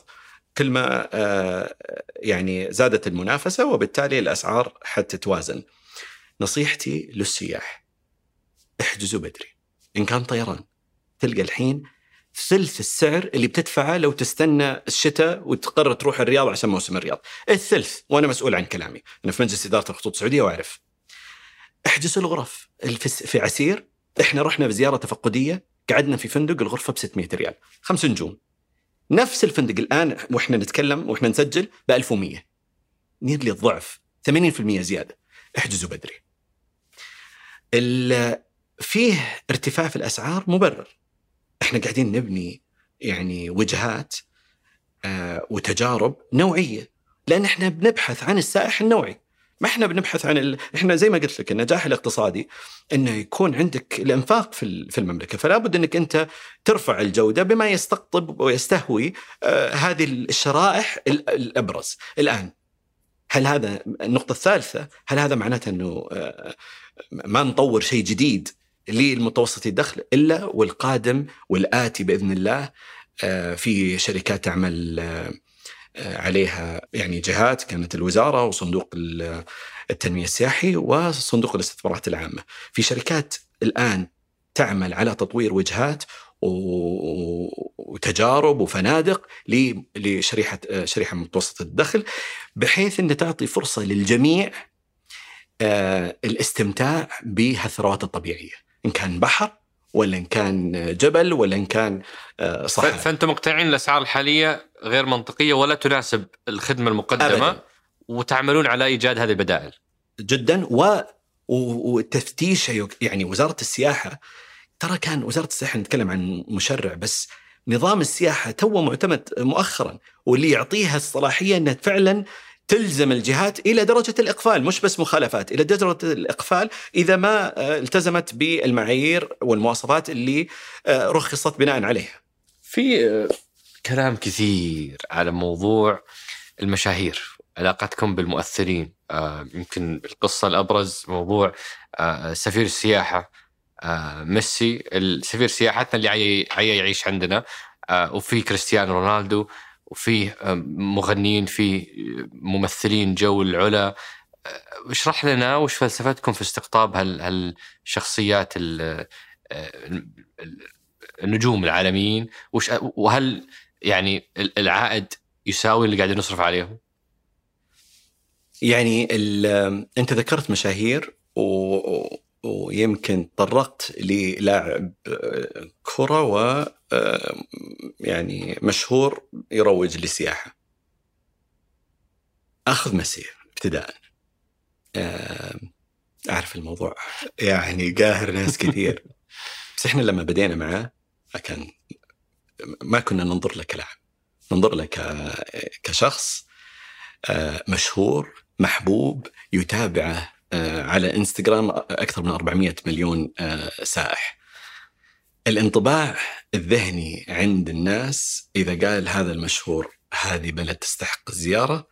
كل ما آه، يعني زادت المنافسة وبالتالي الأسعار حتتوازن نصيحتي للسياح احجزوا بدري. إن كان طيران تلقى الحين ثلث السعر اللي بتدفعه لو تستنى الشتاء وتقرر تروح الرياض عشان موسم الرياض. الثلث وأنا مسؤول عن كلامي. أنا في مجلس إدارة الخطوط السعودية وأعرف. احجزوا الغرف. في عسير إحنا رحنا بزيارة تفقدية. قعدنا في فندق الغرفة ب 600 ريال. خمس نجوم. نفس الفندق الآن وإحنا نتكلم وإحنا نسجل ب 1100 نيرلي الضعف. 80% زيادة. احجزوا بدري. فيه ارتفاع في الأسعار مبرر. إحنا قاعدين نبني يعني وجهات آه وتجارب نوعية. لأن إحنا بنبحث عن السائح النوعي. ما إحنا بنبحث عن ال... إحنا زي ما قلت لك النجاح الاقتصادي إنه يكون عندك الإنفاق في في المملكة. فلا بد إنك أنت ترفع الجودة بما يستقطب ويستهوي آه هذه الشرائح ال- الأبرز. الآن هل هذا النقطة الثالثة هل هذا معناته إنه آه ما نطور شيء جديد للمتوسطي الدخل؟ إلا والقادم والآتي بإذن الله آه، في شركات تعمل عليها يعني جهات كانت الوزارة وصندوق ال- التنمية السياحي وصندوق الاستثمارات العامة. في شركات الآن تعمل على تطوير وجهات وتجارب وفنادق لشريحة شريحة متوسطه الدخل بحيث ان تعطي فرصة للجميع آه، الاستمتاع بهالثروات الطبيعية، إن كان بحر ولا إن كان جبل ولا إن كان آه، صحراء. فأنتم مقتنعين الأسعار الحالية غير منطقية ولا تناسب الخدمة المقدمة أبداً. وتعملون على إيجاد هذه البدائل. جدا و و- والتفتيش يعني وزارة السياحة ترى كان وزارة السياحة نتكلم عن مشرع بس نظام السياحة تو معتمد مؤخرا واللي يعطيها الصلاحية إنها فعلا تلزم الجهات إلى درجة الإقفال مش بس مخالفات إلى درجة الإقفال إذا ما آه، التزمت بالمعايير والمواصفات اللي آه، رخصت بناء عليها. في آه، كلام كثير على موضوع المشاهير علاقتكم بالمؤثرين يمكن القصة الأبرز موضوع سفير السياحة آه، ميسي السفير سياحتنا اللي عي عي يعيش عندنا وفي كريستيانو رونالدو وفي آه، مغنيين في ممثلين جو العلا آه، اشرح لنا وش فلسفتكم في استقطاب هال هالشخصيات ال- آه، ال- النجوم العالميين وش وهل يعني العائد يساوي اللي قاعدين نصرف عليهم؟ يعني انت ذكرت مشاهير و... ويمكن تطرقت للاعب آه، كرة و آه، يعني مشهور يروج للسياحه. أخذ مسير ابتداء. آه، أعرف الموضوع يعني قاهر ناس كثير بس إحنا لما بدينا معاه كان ما كنا ننظر له كلاعب ننظر له كشخص مشهور محبوب يتابعه على إنستغرام أكثر من 400 مليون آه، سائح. الانطباع الذهني عند الناس إذا قال هذا المشهور هذه بلد تستحق الزيارة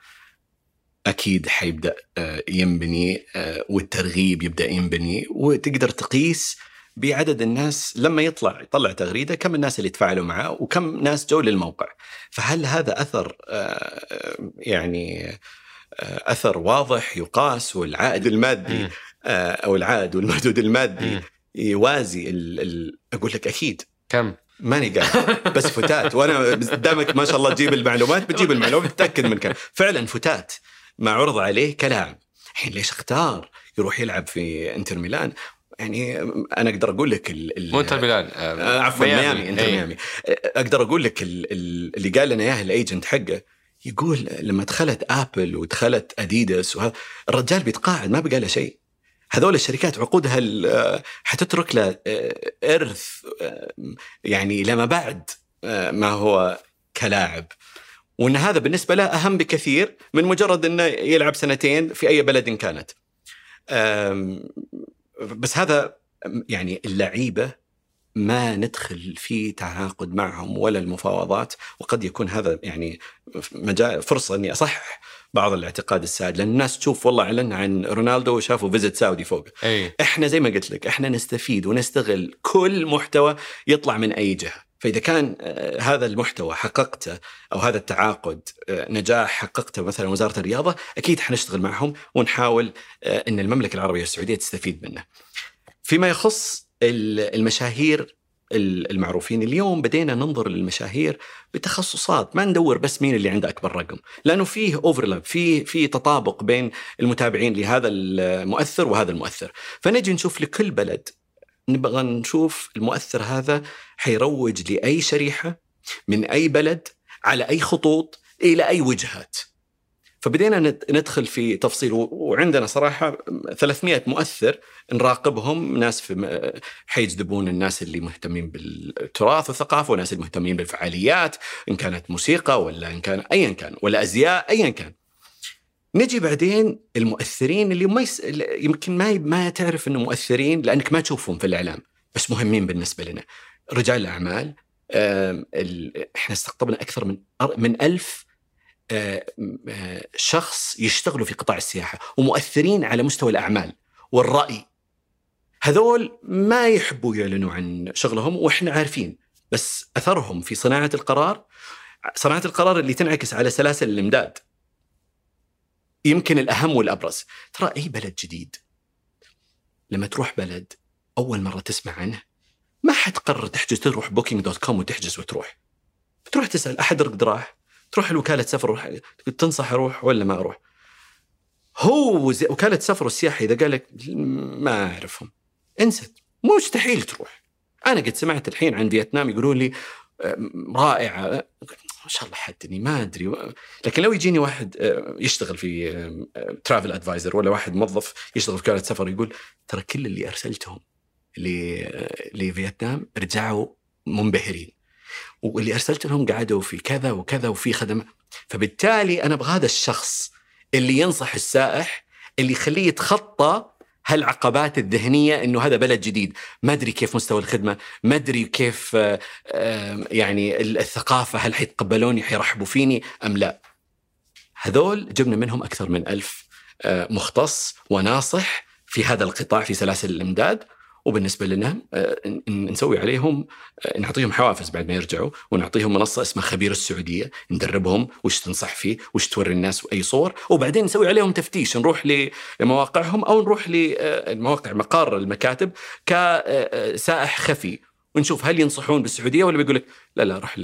أكيد حيبدأ آه، ينبني والترغيب يبدأ ينبني وتقدر تقيس بعدد الناس لما يطلع يطلع تغريدة كم الناس اللي تفاعلوا معه وكم ناس جو للموقع فهل هذا أثر يعني أثر واضح يقاس والعائد المادي آه، أو العائد والمردود المادي يوازي ال ال أقول لك أكيد. كم؟ ماني قاعد. بس فتات. وأنا قدامك ما شاء الله تجيب المعلومات بتجيب المعلومات تتاكد من كم فعلا فتات. ما عرض عليه كلاعب الحين ليش أختار يروح يلعب في إنتر ميلان؟ يعني أنا أقدر أقول لك مو Inter Milan آه, آه، عفوا ميامي, ميامي Inter إيه. ميامي. أقدر أقول لك اللي قال لنا اياه ال agent حقه يقول لما دخلت Apple ودخلت أديداس وهذا الرجال بيتقاعد ما بقى له شيء هذول الشركات عقودها حتترك له آه، إرث آه، يعني لما بعد آه، ما هو كلاعب وإن هذا بالنسبة له أهم بكثير من مجرد إنه يلعب سنتين في أي بلد كانت. بس هذا يعني اللعيبة ما ندخل في تعاقد معهم ولا المفاوضات وقد يكون هذا يعني مجال فرصة إني أصحح بعض الاعتقاد السائد. لأن الناس تشوف والله إعلن عن رونالدو وشافوا فيزيت سعودي فوق. أي. إحنا زي ما قلت لك إحنا نستفيد ونستغل كل محتوى يطلع من أي جهة. فإذا كان آه، هذا المحتوى حققته أو هذا التعاقد آه، نجاح حققته مثلا وزارة الرياضة أكيد حنشتغل معهم ونحاول آه، إن المملكة العربية السعودية تستفيد منه. فيما يخص المشاهير المعروفين اليوم بدينا ننظر للمشاهير بتخصصات ما ندور بس مين اللي عنده أكبر رقم لأنه فيه اوفرلاب في في تطابق بين المتابعين لهذا المؤثر وهذا المؤثر. فنجي نشوف لكل بلد نبغى نشوف المؤثر هذا حيروج لأي شريحة من أي بلد على أي خطوط إلى أي وجهات. فبدينا ندخل في تفصيل وعندنا صراحة 300 مؤثر نراقبهم ناس في حيجذبون الناس اللي مهتمين بالتراث والثقافة وناس المهتمين بالفعاليات إن كانت موسيقى ولا إن كان ايا كان ولا أزياء ايا كان. نجي بعدين المؤثرين اللي ما يس... يمكن ما ما تعرف إنه مؤثرين لأنك ما تشوفهم في الإعلام بس مهمين بالنسبة لنا. رجال الأعمال إحنا استقطبنا أكثر من من ألف شخص يشتغلوا في قطاع السياحة ومؤثرين على مستوى الأعمال والرأي. هذول ما يحبوا يعلنوا عن شغلهم وإحنا عارفين بس أثرهم في صناعة القرار صناعة القرار اللي تنعكس على سلاسل الإمداد. يمكن الأهم والأبرز. ترى أي بلد جديد؟ لما تروح بلد أول مرة تسمع عنه ما حتقرر تحجز تروح Booking.com وتحجز وتروح. تروح تسأل أحد رقد راح تروح لوكالة سفر روح تنصح أروح ولا ما أروح هو وكالة سفر والسياحه إذا قال لك ما أعرفهم. انسى مستحيل تروح. أنا قد سمعت الحين عن فيتنام يقولون لي رائعة. ما شاء الله حدني ما أدري. لكن لو يجيني واحد آه، يشتغل في ترافل ادفايزر ولا واحد موظف يشتغل في وكالة سفر يقول ترى كل اللي أرسلتهم لفيتنام رجعوا منبهرين. واللي أرسلت لهم قعدوا في كذا وكذا وفي خدمات فبالتالي أنا أبغى هذا الشخص اللي ينصح السائح اللي يخليه يتخطى هالعقبات الذهنية إنه هذا بلد جديد، ما أدري كيف مستوى الخدمة، ما أدري كيف يعني الثقافة هل حيتقبلوني حيرحبوا فيني أم لا. هذول جبنا منهم أكثر من ألف آه، مختص وناصح في هذا القطاع في سلاسل الإمداد. وبالنسبة لنا آه، نسوي عليهم آه، نعطيهم حوافز بعد ما يرجعوا ونعطيهم منصة اسمها خبير السعودية ندربهم وش تنصح فيه وش توري الناس أي صور وبعدين نسوي عليهم تفتيش نروح لمواقعهم أو نروح لمواقع مقار المكاتب كسائح خفي ونشوف هل ينصحون بالسعودية ولا بيقول لك لا لا روح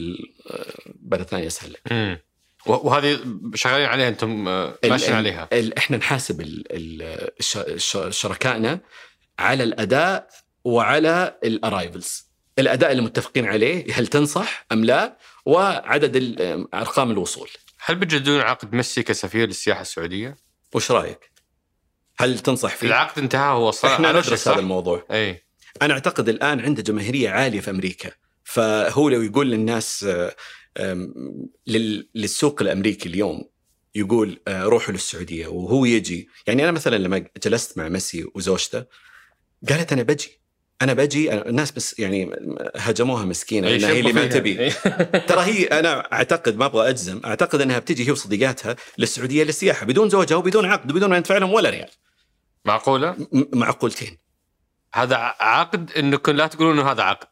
بلد ثاني أسهل لك. وهذه شغالين عليها أنتم ماشيين عليها إحنا نحاسب شركائنا على الأداء وعلى ال arrivals الأداء اللي متفقين عليه هل تنصح أم لا؟ وعدد أرقام الوصول. هل بتجددون عقد ميسي كسفير للسياحة السعودية؟ وش رأيك؟ هل تنصح فيه؟ العقد انتهى هو صار إحنا ندرس صح؟ هذا الموضوع. أي. أنا أعتقد الآن عنده جماهيرية عالية في أمريكا. فهو لو يقول للناس للسوق الأمريكي اليوم يقول آه، روحوا للسعودية وهو يجي. يعني أنا مثلا لما جلست مع ميسي وزوجته قالت أنا بجي. أنا بجي الناس بس يعني هجموها مسكينة انها هي اللي ما. تبي. ترى هي أنا أعتقد ما أبغى أجزم أعتقد إنها بتجي هي وصديقاتها للسعودية للسياحة بدون زوجها وبدون عقد وبدون ما يدفع لهم ولا ريال. معقولة؟ معقولتين. هذا عقد انكم لا تقولون إنه هذا عقد.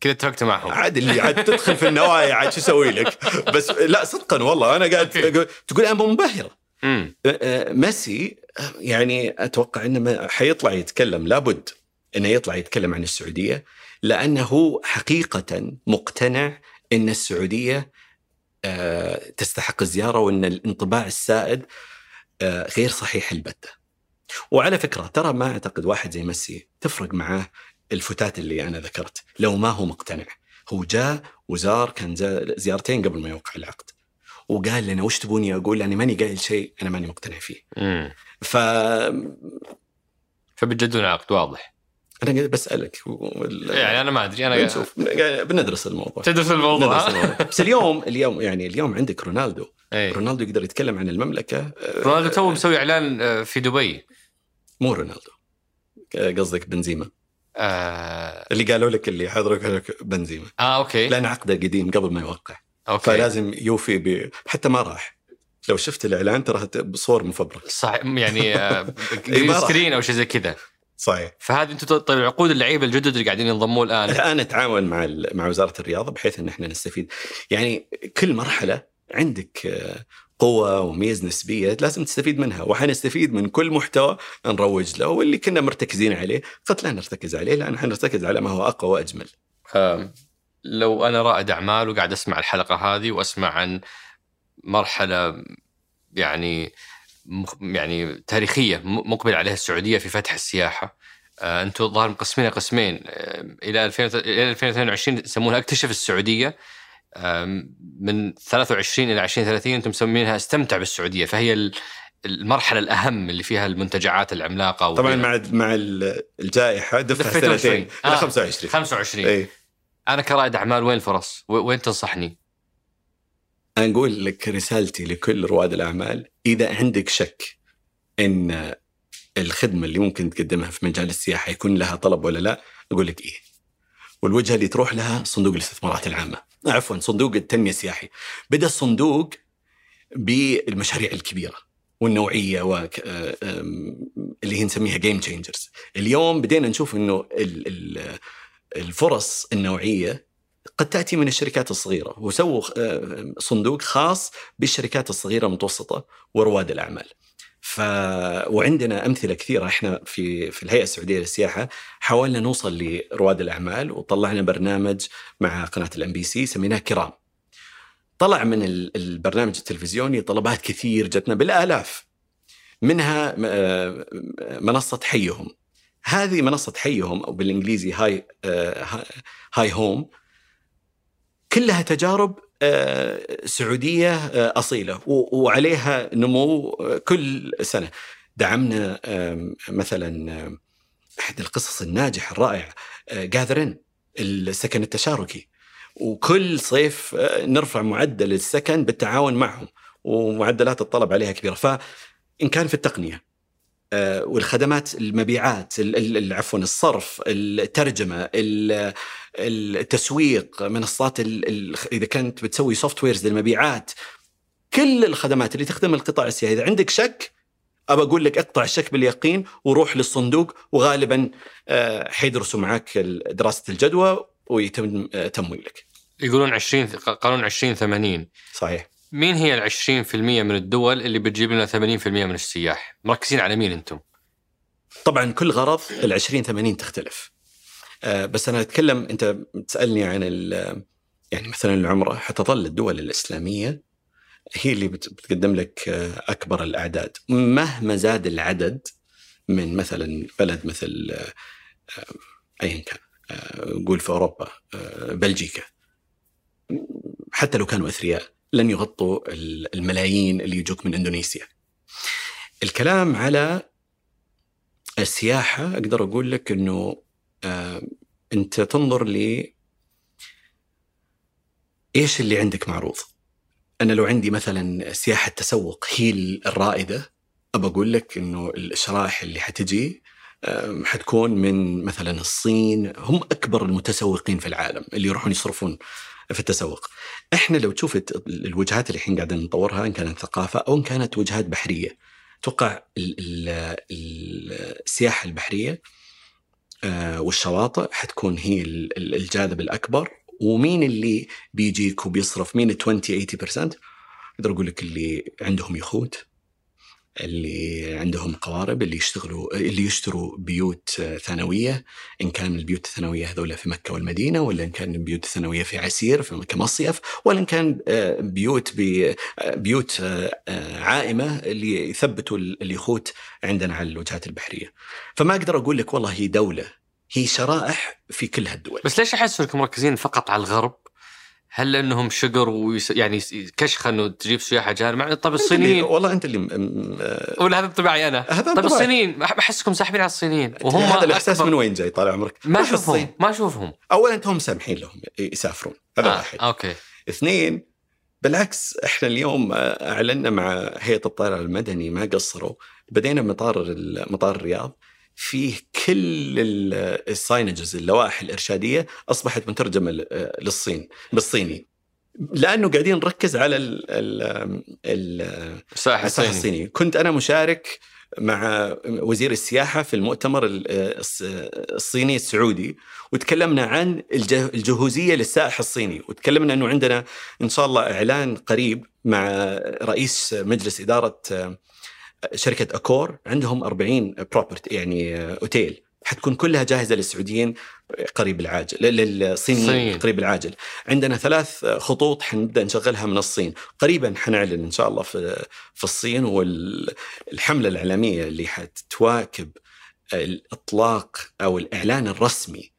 كذا اتفقتوا معهم. عاد اللي عاد تدخل في النوايا عاد شو أسوي لك؟ بس لا صدقا والله أنا قاعد تقول أنا منبهره امم آه، ميسي يعني أتوقع إنه حيطلع يتكلم لابد إنه يطلع يتكلم عن السعودية لأنه حقيقة مقتنع إن السعودية آه، تستحق الزيارة وإن الانطباع السائد غير صحيح البته. وعلى فكرة ترى ما أعتقد واحد زي ميسي تفرق معاه الفتات اللي أنا ذكرت لو ما هو مقتنع. هو جاء وزار كان زيارتين قبل ما يوقع العقد. وقال لنا وش تبوني أقول؟ أنا ماني قايل شيء أنا ماني مقتنع فيه. ف فبتجددون عقد واضح. أنا قاعد بسألك وال... يعني أنا ما أدري أنا بنشوف. بندرس الموضوع. تدرس الموضوع؟ الموضوع. بس اليوم اليوم يعني اليوم عندك رونالدو. إي. رونالدو يقدر يتكلم عن المملكة. آه، رونالدو تو مسوي إعلان آه، في دبي. مو رونالدو. آه، قصدك بنزيما. آه, اللي قالوا لك اللي حضرك لك بنزيما. آه okay. لأن عقده قديم قبل ما يوقع. okay. فلازم يوفي ب... حتى ما راح. لو شفت الإعلان ترى بصور مفبرك. صح يعني آه. screen أو شيء زي كذا. صحيح. فهذه أنتم طيب عقود اللعيبة الجدد اللي قاعدين ينضموا الآن. الآن نتعاون مع ال- مع وزارة الرياضة بحيث إن إحنا نستفيد. يعني كل مرحلة عندك آه، قوة وميز نسبية لازم تستفيد منها. وحنستفيد من كل محتوى نروج له واللي كنا مرتكزين عليه. قد لا نرتكز عليه لأن حنرتكز على ما هو أقوى وأجمل. آم، لو أنا رائد أعمال وقاعد أسمع الحلقة هذه وأسمع عن مرحلة يعني يعني تاريخية مقبل عليها السعودية في فتح السياحة آه، أنتم الظاهر مقسمينها قسمين آه، إلى 2000 إلى 2022 يسمونها اكتشف السعودية من 23 إلى 2030 أنتم مسمينها استمتع بالسعودية فهي ال- المرحلة الأهم اللي فيها المنتجعات العملاقة طبعا مع مع ال- الجائحة دفها دفيتون سنتين آه. 25 25 إيه. أنا كرائد أعمال وين الفرص؟ وين تنصحني؟ أنا أقول لك رسالتي لكل رواد الأعمال إذا عندك شك إن الخدمة اللي ممكن تقدمها في مجال السياحة يكون لها طلب ولا لا أقول لك إيه والوجهة اللي تروح لها صندوق الاستثمارات العامة عفوا صندوق التنمية السياحي بدأ الصندوق بالمشاريع الكبيرة والنوعية و اللي هي نسميها game changers اليوم بدينا نشوف إنه الفرص النوعية قد تأتي من الشركات الصغيرة وسووا آه، صندوق خاص بالشركات الصغيرة المتوسطة ورواد الأعمال. ف وعندنا أمثلة كثيرة إحنا في في الهيئة السعودية للسياحة حاولنا نوصل لرواد الأعمال وطلعنا برنامج مع قناة الام بي سي سميناه كرام. طلع من ال- البرنامج التلفزيوني طلبات كثير جتنا بالآلاف منها آه، منصة حيهم. هذه منصة حيهم أو بالإنجليزي Hi آه، Hi Home كلها تجارب آه، سعودية آه، أصيلة وعليها نمو كل سنة. دعمنا مثلا احد القصص الناجحة الرائعة Gathern السكن التشاركي. وكل صيف نرفع معدل السكن بالتعاون معهم ومعدلات الطلب عليها كبيرة. فإن كان في التقنية والخدمات المبيعات ال- ال- ال- عفوا الصرف الترجمة ال- التسويق منصات إذا كنت بتسوي softwares للمبيعات. كل الخدمات اللي تخدم القطاع السياحي إذا عندك شك أبى أقول لك اقطع الشك باليقين وروح للصندوق وغالبا آه، حيدرسوا معك دراسة الجدوى ويتم آه، تمويلك. يقولون 20 قانون 20 80 صحيح. مين هي ال 20% من الدول اللي بتجيب لنا 80% من السياح؟ مركزين على مين أنتم؟ طبعا كل غرض ال 20 80 تختلف آه، بس أنا أتكلم أنت تسالني عن يعني مثلا العمرة حتظل الدول الإسلامية هي اللي بت- بتقدم لك آه، أكبر الأعداد مهما زاد العدد من مثلا بلد مثل آه، آه، ايا كان آه، قول في أوروبا آه، بلجيكا حتى لو كانوا أثرياء لن يغطوا ال- الملايين اللي يجوك من إندونيسيا. الكلام على السياحة أقدر أقول لك إنه آه، أنت تنظر ل إيش اللي عندك معروض؟ أنا لو عندي مثلا سياحة تسوق هي الرائدة أبى أقول لك إنه الشرائح اللي حتجي حتكون من مثلا الصين هم أكبر المتسوقين في العالم اللي يروحون يصرفون في التسوق. إحنا لو تشوف الوجهات اللي الحين قاعدين نطورها إن كانت ثقافة أو إن كانت وجهات بحرية. أتوقع ال- ال- ال- السياحة البحرية آه، والشواطئ حتكون هي ال- ال- الجاذب الأكبر ومين اللي بيجيك وبيصرف مين ال 20 80% أقدر أقول لك اللي عندهم يخوت اللي عندهم قوارب اللي يشتغلوا اللي يشتروا بيوت ثانوية إن كان البيوت الثانوية هذول في مكة والمدينة ولا إن كان البيوت الثانوية في عسير في كمصيف ولا إن كان آه، بيوت بي- آه، بيوت آه، عائمة اللي يثبتوا ال- اليخوت عندنا على الوجهات البحرية. فما أقدر أقول لك والله هي دولة هي شرائح في كل هالدول. بس ليش أحس إنكم مركزين فقط على الغرب؟ هل لأنهم شقر ويس... يعني كشخة إنه تجيب سياح اجانب مع طب الصينيين والله أنت اللي م- ولا هذا طباعي أنا هذا طبعاً. الصينيين أحسكم ساحبين على الصينيين وهم هذا الإحساس من وين جاي طال عمرك؟ ما. أشوفهم ما أشوفهم اولا هم سامحين لهم يسافرون هذا آه. واحد أوكي اثنين بالعكس إحنا اليوم أعلنا مع هيئة الطيران المدني ما قصروا بدينا مطار مطار الرياض فيه كل ال- الساينجز اللوائح الإرشادية أصبحت مترجمة آه، للصين بالصيني. لأنه قاعدين نركز على ال ال ال السائح الساحة الصيني. الصيني كنت أنا مشارك مع وزير السياحة في المؤتمر ال- الص- الصيني السعودي وتكلمنا عن الجه- الجهوزية للسائح الصيني وتكلمنا إنه عندنا إن شاء الله إعلان قريب مع رئيس مجلس إدارة شركة أكور عندهم 40 بروبرتي يعني أوتيل حتكون كلها جاهزة للسعوديين قريب العاجل للصينيين. قريب العاجل عندنا ثلاث خطوط حنبدا نشغلها من الصين قريبا حنعلن إن شاء الله في في الصين والحملة الإعلامية اللي حتواكب الإطلاق أو الإعلان الرسمي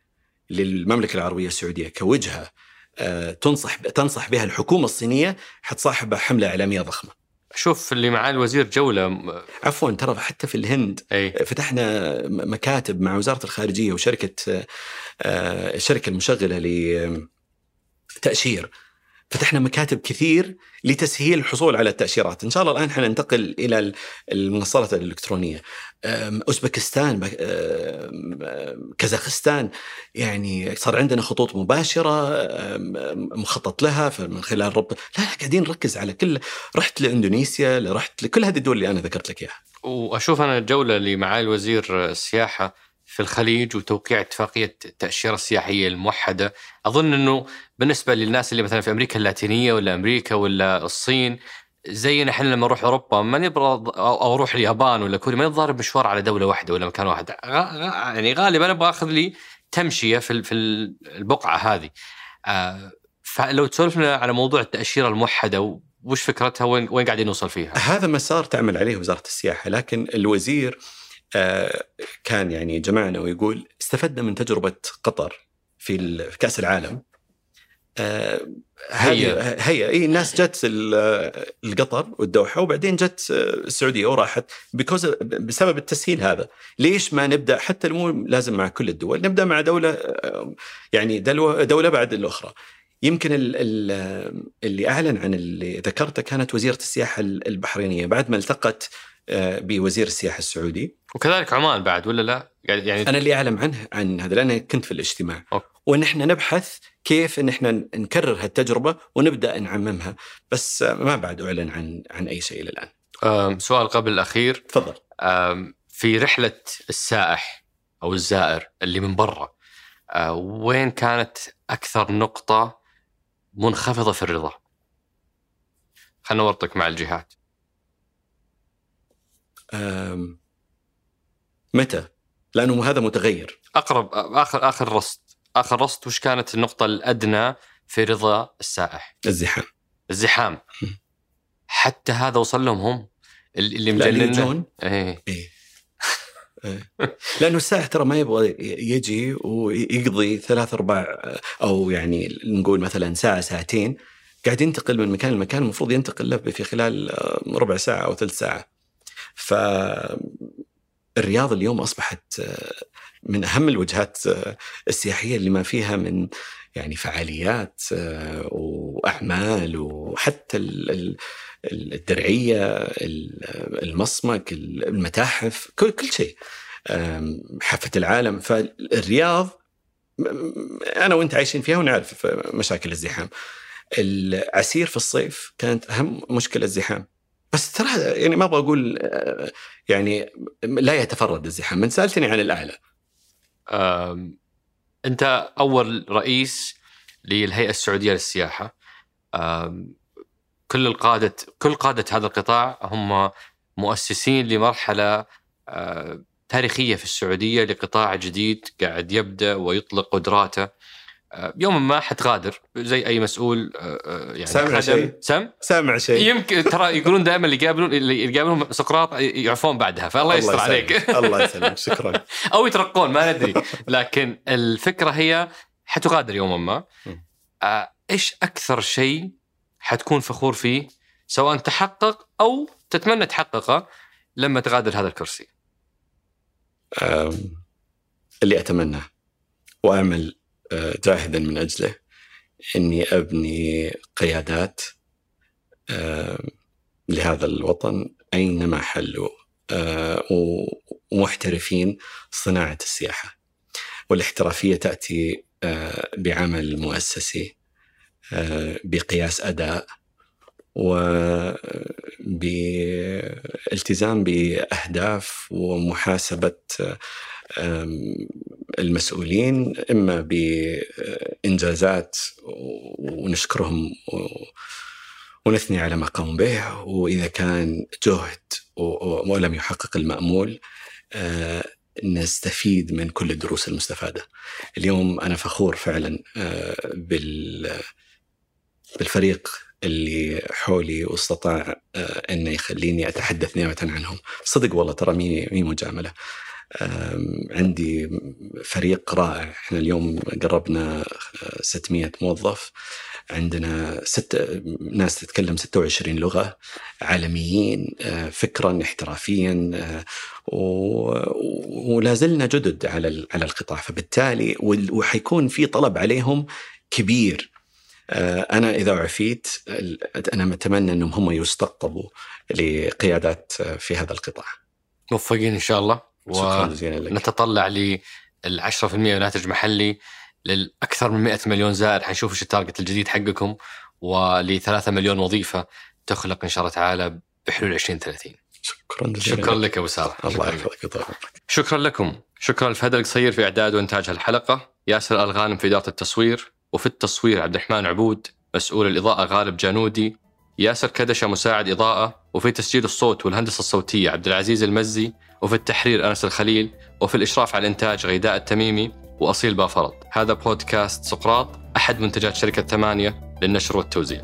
للمملكة العربية السعودية كوجهة آه، تنصح تنصح بها الحكومة الصينية حتصاحبها حملة إعلامية ضخمة. شوف اللي معاه الوزير جولة م- عفوا ترى حتى في الهند أي. فتحنا مكاتب مع وزارة الخارجية وشركة آه، الشركة المشغلة لتأشير. فتحنا مكاتب كثير لتسهيل الحصول على التأشيرات، إن شاء الله الآن حننتقل إلى ال- المنصات الإلكترونية. أوزبكستان كازاخستان يعني صار عندنا خطوط مباشرة مخطط لها من خلال ربط لا لا قاعدين نركز على كل رحت لإندونيسيا رحت لكل هذه الدول اللي أنا ذكرت لك إياها. وأشوف أنا الجولة اللي معاه الوزير السياحة في الخليج وتوقيع اتفاقية التاشيره السياحيه الموحدة. أظن إنه بالنسبة للناس اللي مثلا في أمريكا اللاتينية ولا أمريكا ولا الصين زينا إحنا لما نروح أوروبا ما نبغى أو أروح اليابان ولا كوريا ما نضارب مشوار على دولة واحدة ولا مكان واحد. يعني غالبا أبغى أخذ لي تمشية في في البقعة هذه. آه، فلو تسولفنا على موضوع التأشيرة الموحدة وش فكرتها؟ وين وين قاعدين نوصل فيها؟ هذا مسار تعمل عليه وزارة السياحة لكن الوزير كان يعني جمعنا ويقول استفدنا من تجربة قطر في كأس العالم. آه، هذه هي. إي الناس جت ال- القطر والدوحة وبعدين جت السعودية وراحت بيكوز بسبب التسهيل هذا. ليش ما نبدأ؟ حتى مو لازم مع كل الدول نبدأ مع دولة آه، يعني دلو- دولة بعد الأخرى. يمكن ال- ال- اللي أعلن عن اللي ذكرته كانت وزيرة السياحة البحرينية. بعد ما التقت آه، بوزير السياحة السعودي. وكذلك عمان بعد ولا لا؟ يعني أنا اللي أعلم عنه عن هذا لأن كنت في الاجتماع. إحنا نبحث كيف إن إحنا نكرر هالتجربة ونبدأ نعممها. بس آه، ما بعد أعلن عن عن أي شيء إلى الآن. سؤال قبل الأخير. تفضل. في رحلة السائح أو الزائر اللي من برا أه، وين كانت أكثر نقطة منخفضة في الرضا؟ خلنا نورطك مع الجهات. متى؟ لأنه هذا متغير. أقرب آخر آخر رصد. آخر رصد وش كانت النقطة الأدنى في رضا السائح؟ الزحام. الزحام. حتى هذا وصل لهم هم؟ اللي اللي مجننا يجون؟ إيه. إيه. لأنه السائح ترى ما يبغى يجي ويقضي ثلاث ارباع أو يعني نقول مثلا ساعة ساعتين قاعد ينتقل من مكان لمكان المفروض ينتقل له في خلال ربع ساعة أو ثلث ساعة. ف الرياض اليوم أصبحت من أهم الوجهات السياحية اللي ما فيها من يعني فعاليات وأعمال وحتى الدرعية المصمك المتاحف كل كل شيء حافة العالم. فالرياض أنا وأنت عايشين فيها ونعرف مشاكل الزحام. العسير في الصيف كانت أهم مشكلة الزحام. بس ترى يعني ما أبغى أقول يعني لا يتفرد الزحام. من سألتني عن الاعلى أنت أول رئيس للهيئة السعودية للسياحة. كل القادة كل قادة هذا القطاع هم مؤسسين لمرحلة تاريخية في السعودية لقطاع جديد قاعد يبدأ ويطلق قدراته. يوما ما حتغادر زي أي مسؤول آه، يعني سامع شيء؟ سم؟ سامع شيء. يمكن ترى يقولون دائما اللي يقابلون اللي يقابلون سقراط يعرفون بعدها فالله يستر عليك. الله يسلمك شكرا. أو يترقون ما ندري. لكن الفكرة هي حتغادر يوما ما. إيش أكثر شيء حتكون فخور فيه؟ سواء تحقق أو تتمنى تحققه لما تغادر هذا الكرسي؟ اللي اتمناه وأعمل آه، جاهدا من أجله إني أبني قيادات لهذا الوطن أينما حلوا آه، ومحترفين صناعة السياحة. والاحترافية تأتي آه، بعمل مؤسسي بقياس أداء وبالتزام بأهداف ومحاسبة المسؤولين إما بإنجازات ونشكرهم ونثني على ما قاموا به وإذا كان جهد ولم يحقق المأمول آه، نستفيد من كل الدروس المستفادة. اليوم أنا فخور فعلا بال بالفريق اللي حولي واستطاع آه، انه يخليني أتحدث نيابه عنهم صدق والله ترى مي مجاملة عندي فريق رائع. إحنا اليوم قربنا 600 آه، موظف. عندنا ست ناس تتكلم 26 لغة عالميين آه، فكرا احترافيا ولا زلنا جدد على على القطاع. فبالتالي وحيكون في طلب عليهم كبير. آه، أنا إذا عفيت أنا أتمنى إنهم هم يستقطبوا لقيادات آه، في هذا القطاع. موفقين إن شاء الله. شكرا جزيلا لك. نتطلع لل 10% ناتج محلي للأكثر من 100 مليون زائر. حنشوف إيش التارجت الجديد حقكم ول 3 مليون وظيفة تخلق إن شاء الله تعالى بحلول 2030. شكرا جزيلا شكرا لك. أبو سارة. الله يحفظك شكرا لكم. شكرا لفهد القصير في إعداد وإنتاج هالحلقة ياسر الغانم في إدارة التصوير وفي التصوير عبد الرحمن عبود مسؤول الإضاءة غالب جانودي ياسر كدشة مساعد إضاءة وفي تسجيل الصوت والهندسة الصوتية عبد العزيز المزي وفي التحرير أنس الخليل وفي الإشراف على الإنتاج غيداء التميمي وأصيل بافرض هذا بودكاست سقراط أحد منتجات شركة ثمانية للنشر والتوزيع.